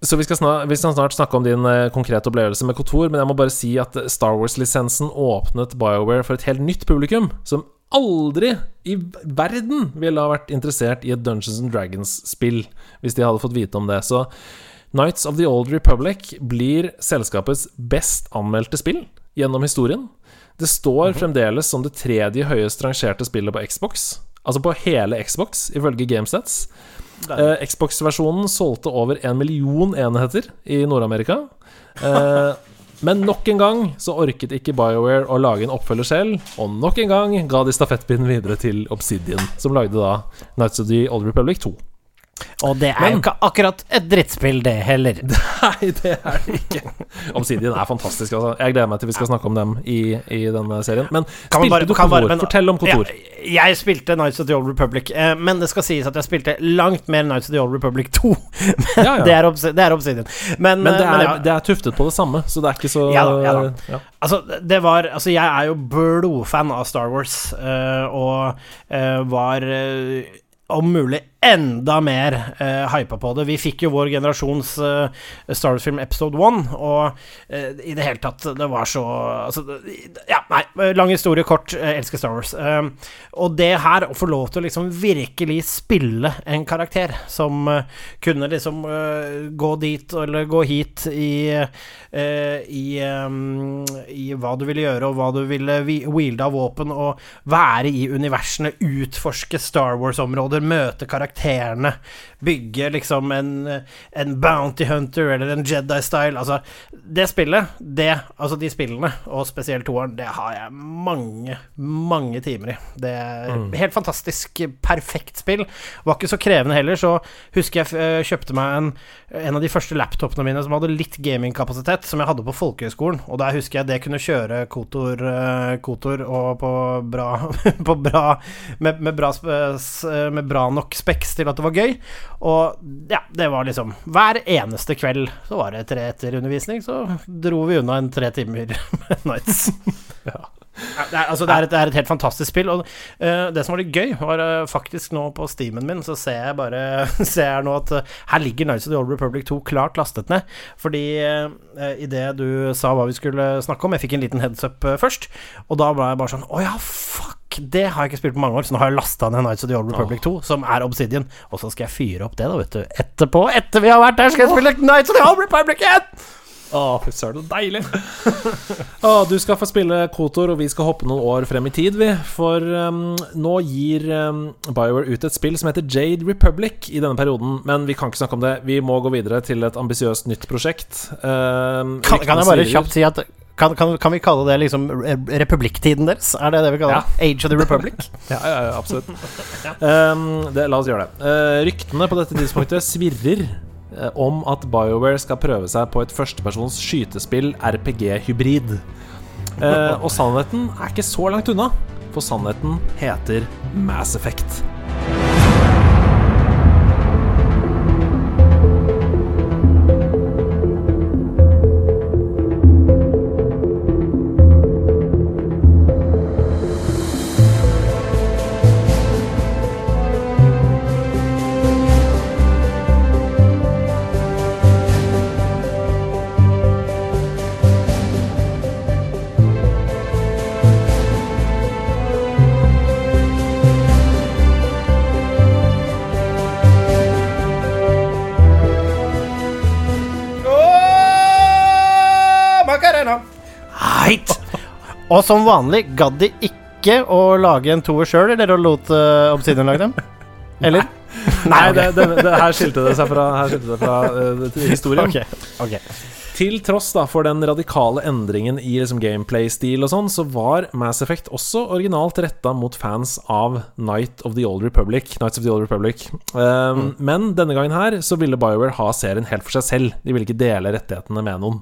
A: Så vi skal, snart, vi skal, snart, snakke om din uh, konkrete opplevelse med Kotor, men jeg må bare si at Star Wars-lisensen åpnet BioWare for et helt nytt publikum, som aldri i verden ville ha vært interessert i et Dungeons and Dragons-spill hvis de hadde fått vite om det. Så Nights of the Old Republic blir selskapets best anmeldte spill gjennom historien. Det står mhm. fremdeles som det tredje høyest rangerte spillet på Xbox, altså på hele Xbox, ifølge Gamestats. Eh, Xbox-versjonen solgte over en million enheter i Nord-Amerika. Eh, [LAUGHS] men nok en gang så orket ikke BioWare å lage en oppfølger selv, og nok en gang ga de stafettpinnen videre til Obsidian, som lagde da Nights of the Old Republic 2.
B: Og det er Men, jo ikke akkurat et drittspill, det heller. [LAUGHS]
A: Nei, det er det ikke. Obsidian er fantastisk. Altså. Jeg gleder meg til vi skal snakke om dem i, i denne serien. Men kan spilte bare, du Kontor? Bare, Fortell om Kontor.
B: Jeg, jeg, spilte Nights of the Old Republic, eh, men det skal sies at jeg spilte langt mer Nights of the Old Republic 2. [LAUGHS] men ja, ja. Det, er det, er Obsidian.
A: Men, men, det, er, men ja. det, er, tuftet på det samme, så det er ikke så
B: Ja da. Ja, da. Altså, det var Altså, jeg er jo blodfan av Star Wars, uh, og uh, var om mulig enda mer uh, hypa på det. Vi fikk jo vår generasjons uh, Star Wars-film Episode 1, og uh, i det hele tatt Det var så altså, Ja, nei, lang historie kort. Jeg elsker Star Wars. Uh, og det her, å få lov til å liksom virkelig spille en karakter som kunne liksom gå dit eller gå hit i i, um, i hva du ville gjøre, og hva du ville wielde av våpen, og være i universene, utforske Star Wars-områder, møte karakterer karakterene. Bygge liksom en, en Bounty Hunter eller en Jedi-style. Altså, det spillet, det, altså de spillene, og spesielt toeren, det har jeg mange, mange timer i. Det er mm. helt fantastisk, perfekt spill. Var ikke så krevende heller, så husker jeg uh, kjøpte meg en, en av de første laptopene mine som hadde litt gamingkapasitet, som jeg hadde på folkehøyskolen, og der husker jeg det kunne kjøre Kotor, uh, Kotor og på bra, [LAUGHS] på bra med, med, bra med bra nok speks til at det var gøy. Og ja, det var liksom Hver eneste kveld så var det tre etter undervisning, så dro vi unna en tre timer [LAUGHS] med Nights. [LAUGHS] ja. Det er, altså, det, er et, det er, et, helt fantastisk spill. Og uh, det som var litt gøy, var uh, faktisk nå på steamen min, så ser jeg bare [LAUGHS] ser jeg nå at uh, her ligger Nights of the Old Republic 2 klart lastet ned. Fordi uh, idet du sa hva vi skulle snakke om Jeg fikk en liten heads up først, og da ble jeg bare sånn Å ja, fuck! Det har jeg ikke spilt på mange år, så nå har jeg lasta ned Nights of the Old Republic 2, som er Obsidian. Og så skal jeg fyre opp det, da, vet du. Etterpå, etter vi har vært der, skal jeg spille Nights of the Old Republic igjen!
A: Å, fy søren, så deilig. [LAUGHS] Å, du skal få spille Kotor, og vi skal hoppe noen år frem i tid, vi. For um, nå gir um, BioWare ut et spill som heter Jade Republic i denne perioden. Men vi kan ikke snakke om det. Vi må gå videre til et ambisiøst nytt prosjekt.
B: Um, kan, kan, jeg bare kjapt si at kan, kan, kan, vi kalle det liksom republikktiden deres? Er det det vi kaller det? Age of the Republic? [LAUGHS]
A: ja, ja, ja, absolutt. [LAUGHS] Um, det, la oss gjøre det. Uh, ryktene på dette tidspunktet svirrer om at BioWare skal prøve seg på et førstepersons skytespill RPG-hybrid. Eh, og sannheten er ikke så langt unna, for sannheten heter Mass Effect.
B: Og som vanlig gadd de ikke å lage en toer sjøl, eller å lot uh, Obsidian lage dem? [LAUGHS] Eller?
A: Nei,
B: ok.
A: det, det, det, her skilte det seg fra, det fra uh, historien.
B: Okay. Okay.
A: Til tross da for den radikale endringen i liksom gameplay-stil og sånn, så var Mass Effect også originalt retta mot fans av Night of the Old Republic. Of the Old Republic. Um, Men denne gangen her så ville BioWare ha serien helt for seg selv. De ville ikke dele rettighetene med noen.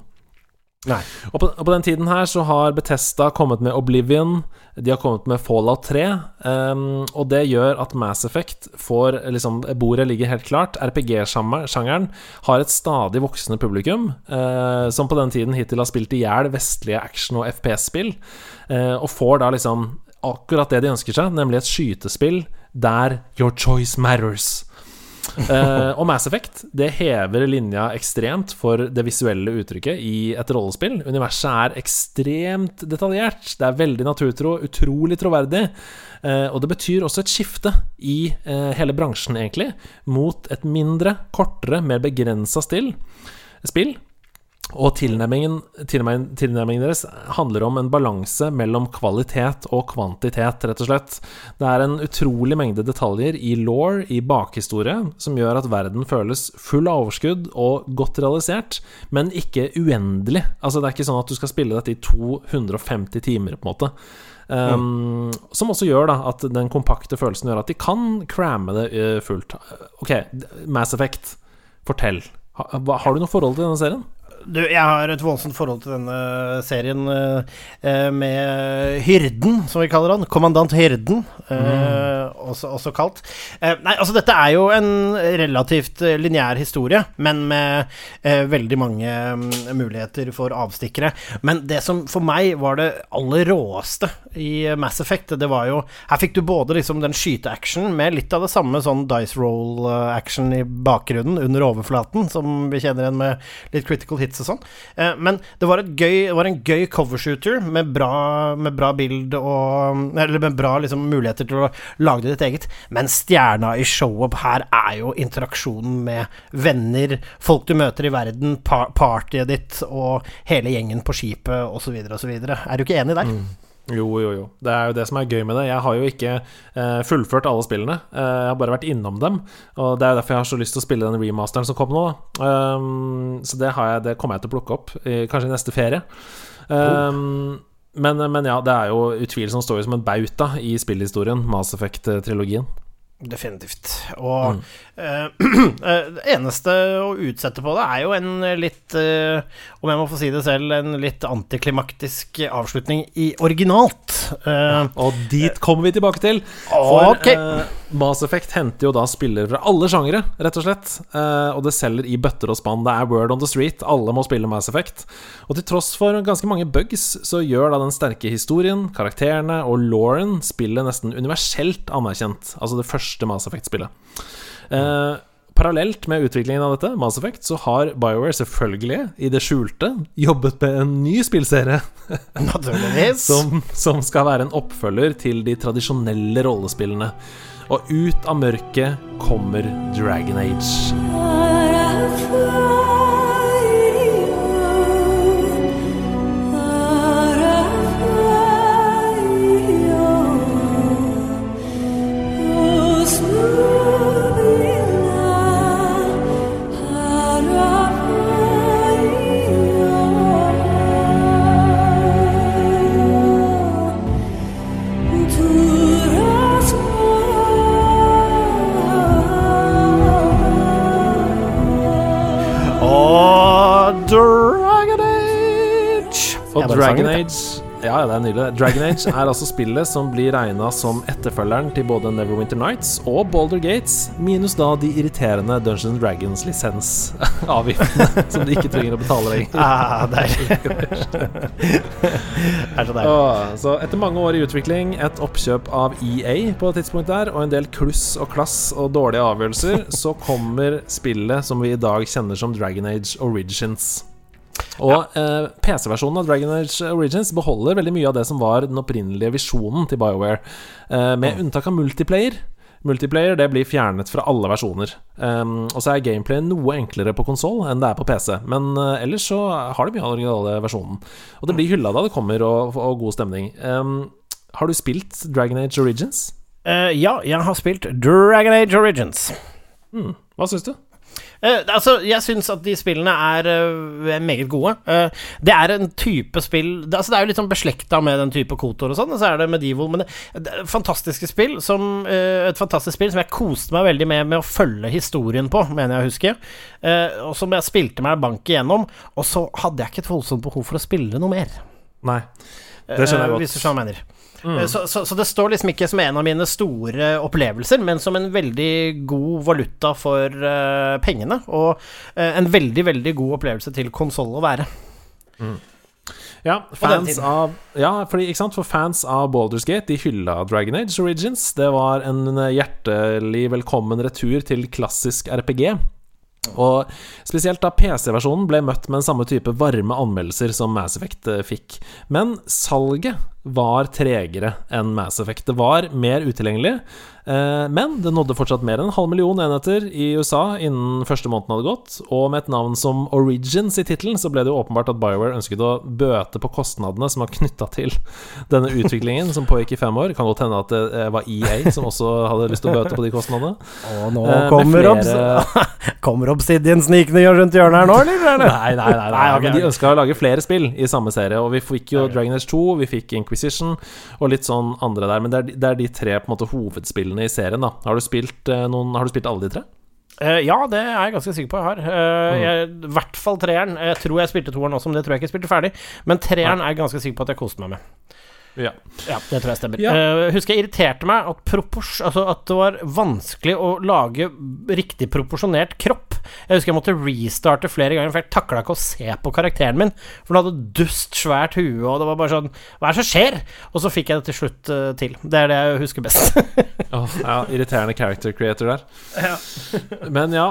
A: Og på, og på den tiden her så har Bethesda kommet med Oblivion, de har kommet med Fallout 3, um, og det gjør at Mass Effect får liksom Bordet ligger helt klart. RPG-sjangeren har et stadig voksende publikum, uh, som på den tiden hittil har spilt i hjel vestlige action- og FPS-spill, uh, og får da liksom akkurat det de ønsker seg, nemlig et skytespill der your choice matters. Eh, og Mass Effect det hever linja ekstremt for det visuelle uttrykket i et rollespill. Universet er ekstremt detaljert. Det er veldig naturtro, utrolig troverdig. Uh, og det betyr også et skifte i uh, hele bransjen, egentlig, mot et mindre, kortere, mer begrensa spill. Og tilnærmingen, tilnærmingen, tilnærmingen deres handler om en balanse mellom kvalitet og kvantitet, rett og slett. Det er en utrolig mengde detaljer i law, i bakhistorie, som gjør at verden føles full av overskudd og godt realisert, men ikke uendelig. Altså, det er ikke sånn at du skal spille dette i 250 timer, på en måte. Um, Som også gjør da at den kompakte følelsen gjør at de kan cramme det uh, fullt. Ok, Mass Effect, fortell. Har, har du noe forhold til denne serien?
B: Du, jeg har et voldsomt forhold til denne serien eh, eh, med Hyrden, som vi kaller han. Kommandant Hyrden, eh, også, også kalt. Eh, nei, altså dette er jo en relativt eh, lineær historie, men med eh, veldig mange mm, muligheter for avstikkere. Men det som for meg var det aller råeste i Mass Effect, det var jo Her fikk du både liksom den skyteaction med litt av det samme sånn dice roll-action i bakgrunnen, under overflaten, som vi kjenner igjen med litt critical hits og sånn. Eh, men det var, gøy, det var en gøy covershooter med bra, med bra bild og Eller med bra liksom, muligheter til å lage ditt eget. Men stjerna i showet her er jo interaksjonen med venner, folk du møter i verden, par partyet ditt og hele gjengen på skipet osv. osv. Er du ikke enig der?
A: Jo, jo, jo. Det er jo det som er gøy med det. Jeg har jo ikke eh, fullført alle spillene. Eh, jeg har bare vært innom dem. Og det er jo derfor jeg har så lyst til å spille den remasteren som kom nå. Um, så det, jeg, det kommer jeg til å plukke opp, i, kanskje i neste ferie. Um, men, men ja, det er jo utvilsomt står jo som en bauta i spillhistorien, Mass Effect-trilogien.
B: Definitivt. Og mm. [CLEARS THROAT] eh, det eneste å utsette på det er jo en litt, eh, om jeg må få si det selv, en litt antiklimaktisk avslutning i originalt. Eh,
A: Og dit kommer vi tilbake til. For
B: ok.
A: Mass Effect henter jo da spillere fra alle sjangere, rett og slett. Eh, og det selger i bøtter og spann. Det er word on the street. Alle må spille Mass Effect. Og til tross for ganske mange bugs, så gjør da den sterke historien, karakterene og Lauren spillet nesten universelt anerkjent. Altså det første Mass Effect-spillet. Eh, Parallelt med utviklingen av dette, Mass Effect, så har BioWare selvfølgelig, i det skjulte, jobbet med en ny spillserie
B: naturligvis. [LAUGHS]
A: som, som skal være en oppfølger til de tradisjonelle rollespillene. Og ut av mørket kommer Dragon Age.
B: Og Dragon Age
A: Ja, det er nydelig. Dragon Age er altså spillet som blir regna som etterfølgeren til både Neverwinter Nights og Boulder Gates, minus da de irriterende Dungeons Dragons-lisensavgiftene [LAUGHS] som de ikke trenger å betale lenger.
B: Ah, er så deilig.
A: Åh, så etter mange år i utvikling, et oppkjøp av EA på et tidspunkt der, og en del kluss og klass og dårlige avgjørelser, så kommer spillet som vi i dag kjenner som Dragon Age Origins. Og eh, PC-versjonen av Dragon Age Origins beholder veldig mye av det som var den opprinnelige visjonen til BioWare, eh, med unntak av multiplayer. Multiplayer det blir fjernet fra alle versjoner. Um, og så er gameplay noe enklere på konsoll enn det er på PC. Men uh, ellers så har de mye av den originale versjonen. Og det blir hylla da det kommer, og, og god stemning. Um, har du spilt Dragon Age Origins?
B: Uh, ja, jeg har spilt Dragon Age Origins.
A: Mm. Hva syns du?
B: Eh, altså, jeg syns at de spillene er uh, meget gode. Uh, det er en type spill det, altså, det er jo litt sånn beslekta med den type Kotor og sånn, og så er det Medieval, men det, det er fantastiske spill som Et fantastisk spill som jeg koste meg veldig med med å følge historien på, mener jeg å huske. Og som jeg spilte meg bank igjennom, og så hadde jeg ikke et voldsomt behov for å spille noe mer.
A: Nei. Det skjønner jeg godt.
B: Hvis du skjønner hva jeg mener. Eh, Så, så, så det står liksom ikke som en av mine store opplevelser, men som en veldig god valuta for uh, pengene. Og uh, en veldig, veldig god opplevelse til konsoll å være.
A: Ja, fans av Ja, fordi, ikke sant, for fans av Baldur's Gate De hylla Dragon Age Origins. Det var en hjertelig velkommen retur til klassisk RPG. Og spesielt da PC-versjonen ble møtt med den samme type varme anmeldelser som Mass Effect fikk. Men salget var tregere enn Mass Effect. Det var mer utilgjengelig, eh, men det nådde fortsatt mer enn en halv million enheter i USA innen første måneden hadde gått. Og med et navn som Origins i tittelen, så ble det jo åpenbart at BioWare ønsket å bøte på kostnadene som var knytta til [LAUGHS] denne utviklingen, som pågikk i fem år. Kan godt hende at det eh, var EA som også hadde lyst til å bøte på de kostnadene.
B: Og nå
A: Eh,
B: kommer,
A: flere-
B: obs [LAUGHS] kommer Obsidian snikende rundt hjørnet her nå, eller?
A: Nei, nei, nei, nei, [LAUGHS]
B: Nei, okay.
A: men de ønska å lage flere spill i samme serie. Og vi fikk jo Dragon Age 2, vi fikk Inquisition og litt sånn andre der. Men det er, de- det er de tre på en måte hovedspillene i serien. da Har du spilt, eh, noen, har du spilt alle de tre?
B: Uh, ja, det er jeg ganske sikker på jeg har. Uh,
A: Mm.
B: jeg, I hvert fall treeren. Jeg tror jeg spilte toeren også, men det tror jeg ikke jeg spilte ferdig. Men treeren er jeg ganske sikker på at jeg koste meg med.
A: Ja.
B: Ja, det tror jeg stemmer.
A: Ja.
B: Uh, husker jeg irriterte meg at, propors altså at det var vanskelig å lage riktig proporsjonert kropp. Jeg husker jeg måtte restarte flere ganger, for jeg takla ikke å se på karakteren min. For den hadde dust svært hue, og det var bare sånn Hva er det som skjer? Og så fikk jeg det til slutt uh, til. Det er det jeg husker best. [LAUGHS]
A: oh, ja, irriterende character creator der. [LAUGHS] Men ja.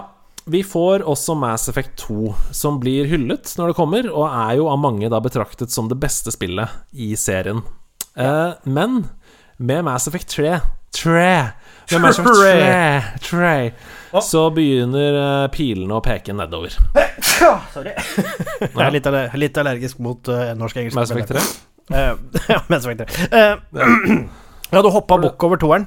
A: Vi får også Mass Effect 2, som blir hyllet når det kommer, og er jo av mange da betraktet som det beste spillet i serien. Eh, men med Mass Effect 3 Tre Med Mass Effect 3, 3 så begynner eh, pilene å peke nedover.
B: Sorry. [LAUGHS] Jeg er litt, aller, litt allergisk mot uh, norsk-engelsk.
A: Mass Effect 3?
B: Uh, [LAUGHS] ja, Mass Effect 3. Uh, [CLEARS THROAT] ja, du hoppa bukk over toeren.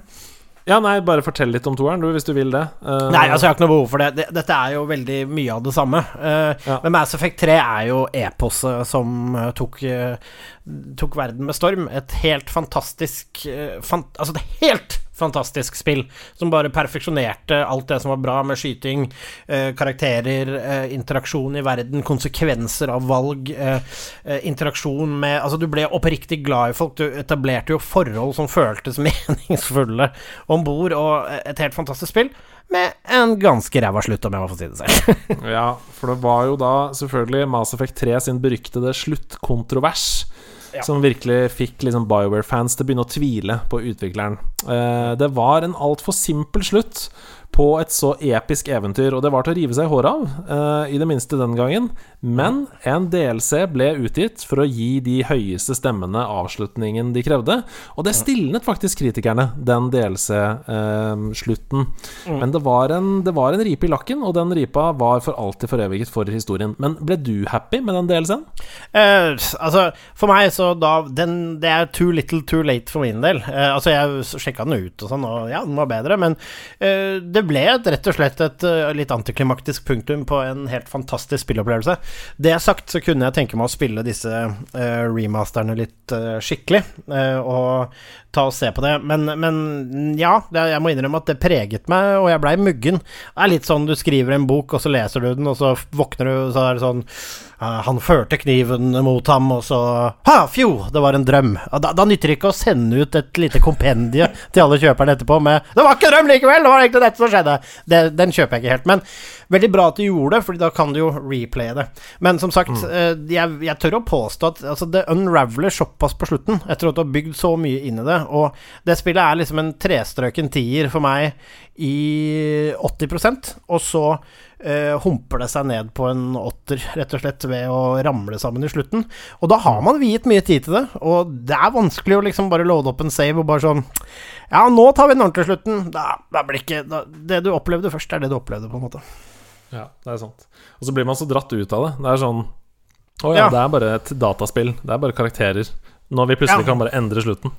A: Ja, nei, bare fortell litt om toeren, du, hvis du vil det. Uh,
B: Nei, altså jeg har ikke noe behov for det. det. Dette er jo veldig mye av det samme. Uh,
A: Ja.
B: Men Mass Effect 3 er jo eposet som eh, tok, uh, tok verden med storm. Et helt fantastisk eh, fan, Altså det helt fantastisk spill som bare perfeksjonerte alt det som var bra med skyting, eh, karakterer, eh, interaksjon i verden, konsekvenser av valg, eh, eh, interaksjon med Altså, du ble oppriktig glad i folk. Du etablerte jo forhold som føltes [LAUGHS] meningsfulle om bord, og et helt fantastisk spill med en ganske ræva slutt, om jeg må få si det selv. [LAUGHS]
A: Ja, for det var jo da selvfølgelig Mass Effect 3 sin beryktede sluttkontrovers.
B: Ja.
A: Som virkelig fikk liksom BioWare-fans til å begynne å tvile på utvikleren. Eh, det var en altfor simpel slutt på et så episk eventyr, og det var til å rive seg i håret av, uh, i det minste den gangen. Men en DLC ble utgitt for å gi de høyeste stemmene avslutningen de krevde, og det stilnet faktisk kritikerne, den DLC-slutten. Men det var, en, det var en ripe i lakken, og den ripa var for alltid foreviget for historien. Men ble du happy med den DLC-en?
B: Uh, altså, for meg så da den, Det er too little too late for min del. Eh, altså, jeg sjekka den ut og sånn, og ja, den var bedre, men eh, det ble et, rett og slett et eh, litt antiklimaktisk punktum på en helt fantastisk spillopplevelse. Det sagt, så kunne jeg tenke meg å spille disse eh, remasterne litt eh, skikkelig, og ta og se på det. Men, men ja, det, jeg må innrømme at det preget meg, og jeg blei muggen. Det er litt sånn du skriver en bok, og så leser du den, og så våkner du, og så er det sånn Han førte kniven mot ham, og så Ha, fjo, det var en drøm. Da, da nytter det ikke å sende ut et lite kompendie til alle kjøperne etterpå med 'Det var ikke en drøm likevel! Det var egentlig dette som skjedde!' Det, den kjøper jeg ikke helt. Men veldig bra at du gjorde det, Fordi da kan du jo replaye det. Men som sagt, eh, jeg, jeg tør å påstå at altså, det unraveler såpass på slutten, etter at du har bygd så mye inn i det. Og det spillet er liksom en trestrøken tier for meg i 80% og så eh, humper det seg ned på en åtter, rett og slett, ved å ramle sammen i slutten. Og da har man viet mye tid til det, og det er vanskelig å liksom bare loade opp en save og bare sånn Ja, nå tar vi den ordentlige slutten. Da, da blir ikke da, Det du opplevde først, er det du opplevde, på en måte.
A: Ja, det er sant. Og så blir man så dratt ut av det. Det er sånn Å ja,
B: Ja.
A: det er bare et dataspill. Det er bare karakterer. Når vi plutselig
B: Ja.
A: kan bare endre slutten.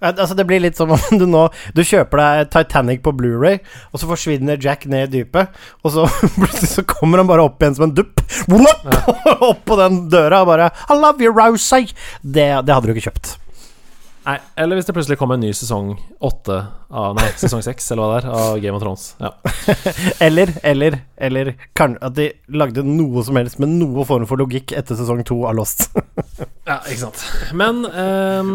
B: Altså Det blir litt som om [LAUGHS] du nå Du kjøper deg Titanic på Blu-ray og så forsvinner Jack ned i dypet, og så [LAUGHS] plutselig så kommer han bare opp igjen som en dupp. Ja. [LAUGHS] opp på den døra og bare I love you, Rousey! Det, det hadde du ikke kjøpt.
A: Nei, eller hvis det plutselig kommer en ny sesong åtte av Nei, sesong seks, eller hva det er, av Game of Thrones. Ja.
B: Eller, eller, eller kan, at de lagde noe som helst med noe form for logikk etter sesong to av Lost.
A: Ja, ikke sant. Men ehm,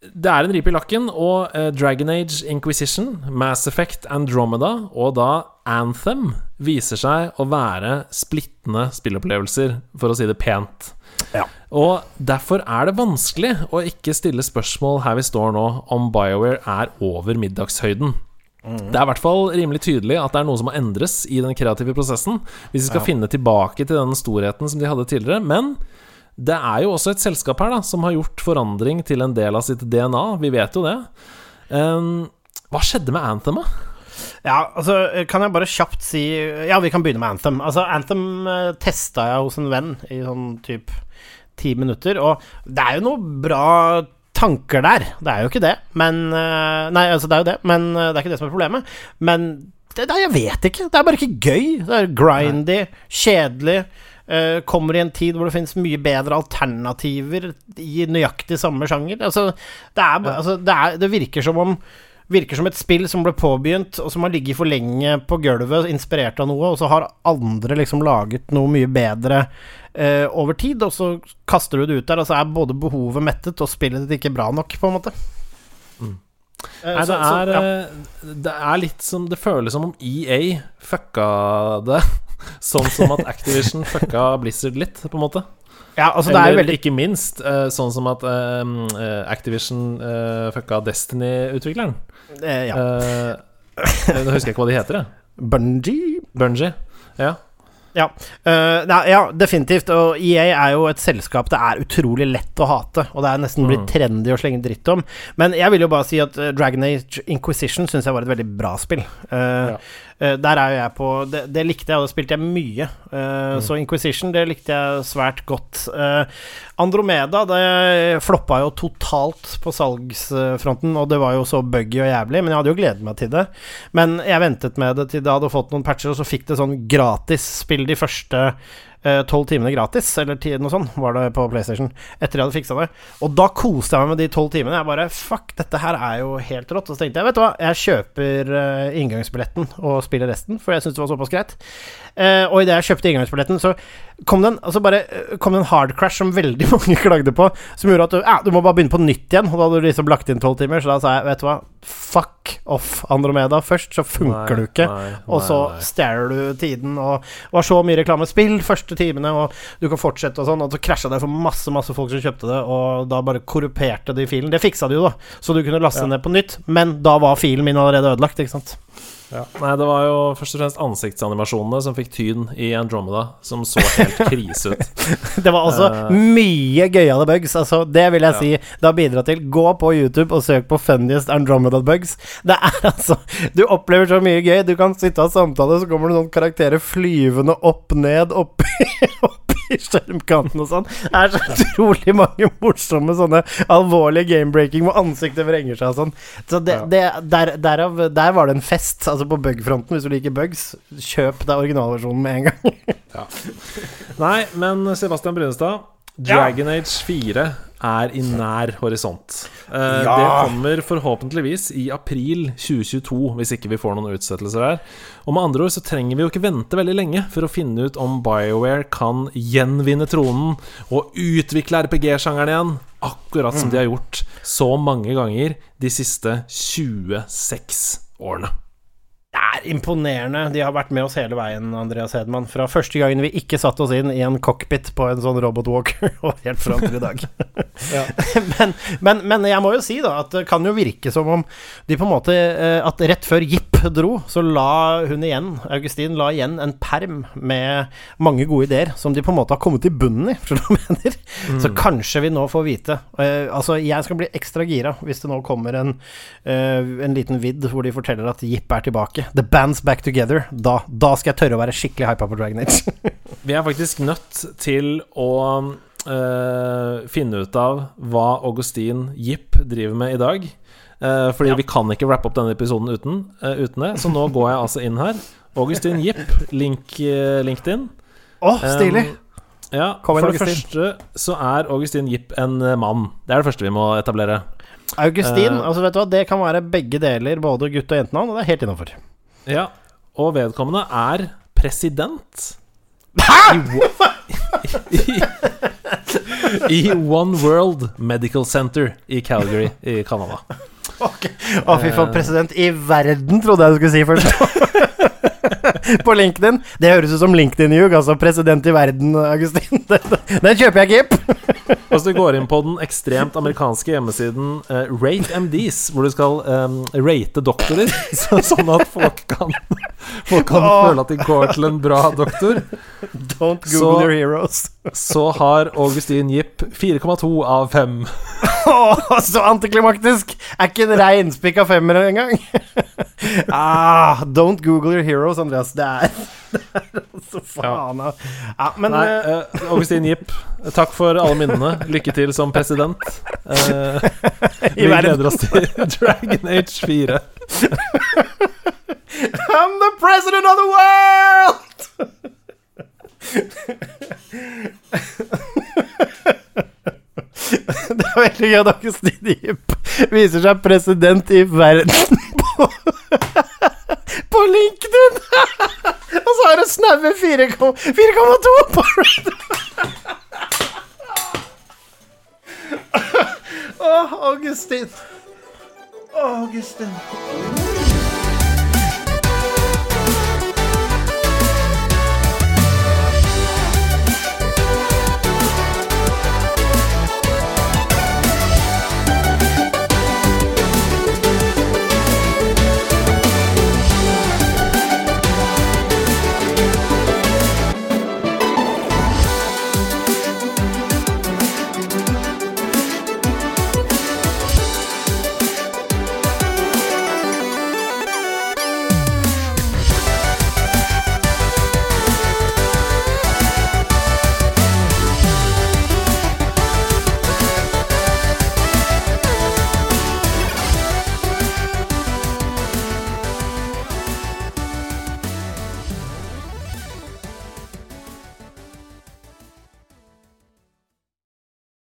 A: det er en ripe i lakken, og eh, Dragon Age Inquisition, Mass Effect Andromeda og da Anthem viser seg å være splittende spillopplevelser, for å si det pent.
B: Ja.
A: Og derfor er det vanskelig å ikke stille spørsmål her vi står nå, om BioWare er over middagshøyden. Det er i hvert fall rimelig tydelig at det er noe som må endres i den kreative prosessen, hvis vi skal
B: Ja.
A: finne tilbake til den storheten som de hadde tidligere. Men det er jo også et selskap her da som har gjort forandring til en del av sitt DNA. Vi vet jo det. Um, hva skjedde med Anthem, da?
B: Ja, altså, kan jeg bare kjapt si Ja, vi kan begynne med Anthem. Altså, Anthem uh, testa jeg hos en venn i sånn type ti minutter, og det er jo noe bra tanker der. Det er jo ikke det, men eh, Nei, altså, det er jo det, men eh, det er ikke det som er problemet. Men det, det, jeg vet ikke. Det er bare ikke gøy. Det er grindy, kjedelig. Eh, kommer i en tid hvor det finnes mye bedre alternativer i nøyaktig samme sjanger. Altså, det, er, altså, det, er, det virker som om Virker som et spill som ble påbegynt, og som har ligget for lenge på gulvet, inspirert av noe, og så har andre liksom laget noe mye bedre eh, over tid, og så kaster du det ut der, og så er både behovet mettet og spillet ditt ikke bra nok, på en måte. Eh,
A: Nei,
B: så-
A: det
B: så,
A: er,
B: ja.
A: eh, det er litt som Det føles som om EA fucka det. Sånn som at Activision fucka Blizzard litt, på en måte.
B: ja, altså, det er
A: Eller
B: veldig
A: ikke minst eh, sånn som at eh, eh, Activision fucka Destiny-utvikleren.
B: eh, Ja.
A: Nå husker jeg ikke hva de heter, jeg.
B: Bungie
A: Bungee, Ja.
B: Ja, uh, nei, ja, definitivt. Og EA er jo et selskap det er utrolig lett å hate, og det er nesten blitt
A: Mm.
B: trendy å slenge dritt om. Men jeg vil jo bare si at Dragon Age Inquisition syns jeg var et veldig bra spill. Uh,
A: Ja.
B: Eh, der er jo jeg på det, det likte jeg, og det spilte jeg mye. Mm. Så Inquisition, det likte jeg svært godt. Eh, Andromeda, det floppa jo totalt på salgsfronten, og det var jo så buggy og jævlig, men jeg hadde jo gledet meg til det. Men jeg ventet med det til det hadde fått noen patcher, og så fikk det sånn gratis spill de første tolv timene gratis, eller noe sånt, var det på PlayStation, etter jeg hadde fiksa det. Og da koste jeg meg med de tolv timene. Jeg bare Fuck, dette her er jo helt rått. Og så tenkte jeg, vet du hva, jeg kjøper eh, inngangsbilletten og spiller resten, for jeg syns det var såpass greit. Eh, og idet jeg kjøpte inngangsbilletten, så kom det en, altså bare, eh, kom det en hard crash som veldig [LAUGHS] mange klagde på, som gjorde at du, ja, du må bare begynne på nytt igjen. Og da hadde du liksom lagt inn tolv timer, så da sa jeg, vet du hva, fuck off Andromeda. Først så funker
A: Nei,
B: du ikke.
A: nei,
B: Og så
A: nei, nei.
B: stjeler du tiden, og det var så mye reklame. Spill første timene, og du kan fortsette og sånn. Og så krasja det for masse masse folk som kjøpte det, og da bare korruperte de filen. Det fiksa de jo, da, så du kunne laste
A: Ja.
B: ned på nytt, men da var filen min allerede ødelagt, ikke sant.
A: Nei, det var jo først og fremst ansiktsanimasjonene som fikk tyn i Andromeda, som så helt [LAUGHS] krise ut.
B: Det var også
A: uh,
B: mye gøyale bugs. Altså, det vil jeg
A: Ja.
B: si det har bidratt til. Gå på YouTube og søk på 'funniest Andromeda bugs'. Det er [LAUGHS] altså Du opplever så mye gøy. Du kan sitte og ha samtale, så kommer det noen karakterer flyvende opp ned oppi, [LAUGHS] oppi skjermkanten og sånn. Det er så utrolig mange morsomme sånne alvorlige game-breaking hvor ansiktet vrenger seg og sånn. Så det, det, der, derav, der var det en fest, altså på bug-fronten, Hvis du liker bugs, kjøp deg originalversjonen med en gang.
A: Nei, men Sebastian Brunestad Dragon Age 4 er i nær horisont. Eh,
B: Ja.
A: Det kommer forhåpentligvis i april 2022, hvis ikke vi får noen utsettelser der. Og med andre ord så trenger vi jo ikke vente veldig lenge for å finne ut om BioWare kan gjenvinne tronen og utvikle RPG-sjangeren igjen, akkurat som de har gjort så mange ganger de siste 26 årene.
B: Det er imponerende. De har vært med oss hele veien, Andreas Hedman. Fra første gangen vi ikke satte oss inn i en cockpit på en sånn robotwalker, [LAUGHS] og helt fram til i dag. [LAUGHS] [LAUGHS] men, men, men jeg må jo si, da, at det kan jo virke som om de på en måte eh, At rett før Jipp dro, så la hun igjen, Augustin, la igjen en perm med mange gode ideer som de på en måte har kommet i bunnen i, jeg? Så kanskje vi nå får vite. Uh, altså, jeg skal bli ekstra gira hvis det nå kommer en, uh, en liten vidd hvor de forteller at Jipp er tilbake. The band's back together. Da, da skal jeg tørre å være skikkelig hypa på Dragon Age. [LAUGHS]
A: Vi er faktisk nødt til å uh, finne ut av hva Augustin Jipp driver med i dag. Eh, fordi
B: Ja.
A: vi kan ikke wrappe opp denne episoden uten, uh, uten det. Så nå går jeg altså inn her. Augustin Jipp, link, uh, LinkedIn.
B: Å, stilig.
A: Um, ja, For det første så er Augustin Jipp en mann. Det er det første vi må etablere.
B: Augustin, altså vet du hva, det kan være begge deler, både gutt- og jentenavn, og det er helt innafor.
A: Ja, og vedkommende er president i, Wo- [LAUGHS] i, i One World Medical Center i Calgary i Canada.
B: Å, fy faen, president i verden, trodde jeg du skulle si først. [LAUGHS] På LinkedIn. Det høres ut som LinkedIn-ljug, altså. President i verden, Augustin. [LAUGHS] Den, kjøper jeg ikke.
A: Og så går inn på den ekstremt amerikanske hjemmesiden uh, Rate MDs, hvor du skal um, rate doktorer, [LAUGHS] så, sånn at folk kan, folk kan
B: oh.
A: føle at de går til en bra doktor.
B: Don't
A: Så-
B: google your heroes.
A: Så har Augustin Jipp 4,2 av 5.
B: Åh, så antiklimaktisk! Er ikke en reinspikka femmer engang. ah, don't google your heroes, Andreas. Det er, det er altså faen ja. ja, Men
A: Nei,
B: eh,
A: Augustin Jipp, takk for alle minnene. Lykke til som president.
B: Uh,
A: vi gleder oss til [LAUGHS] Dragon Age 4.
B: I'm the president of the world! Det er veldig gøy at Augustin Jipp viser seg president i verden på, på LinkedIn! Og så har du snaue 4,2 på Red. Åh, Augustin. Augustin.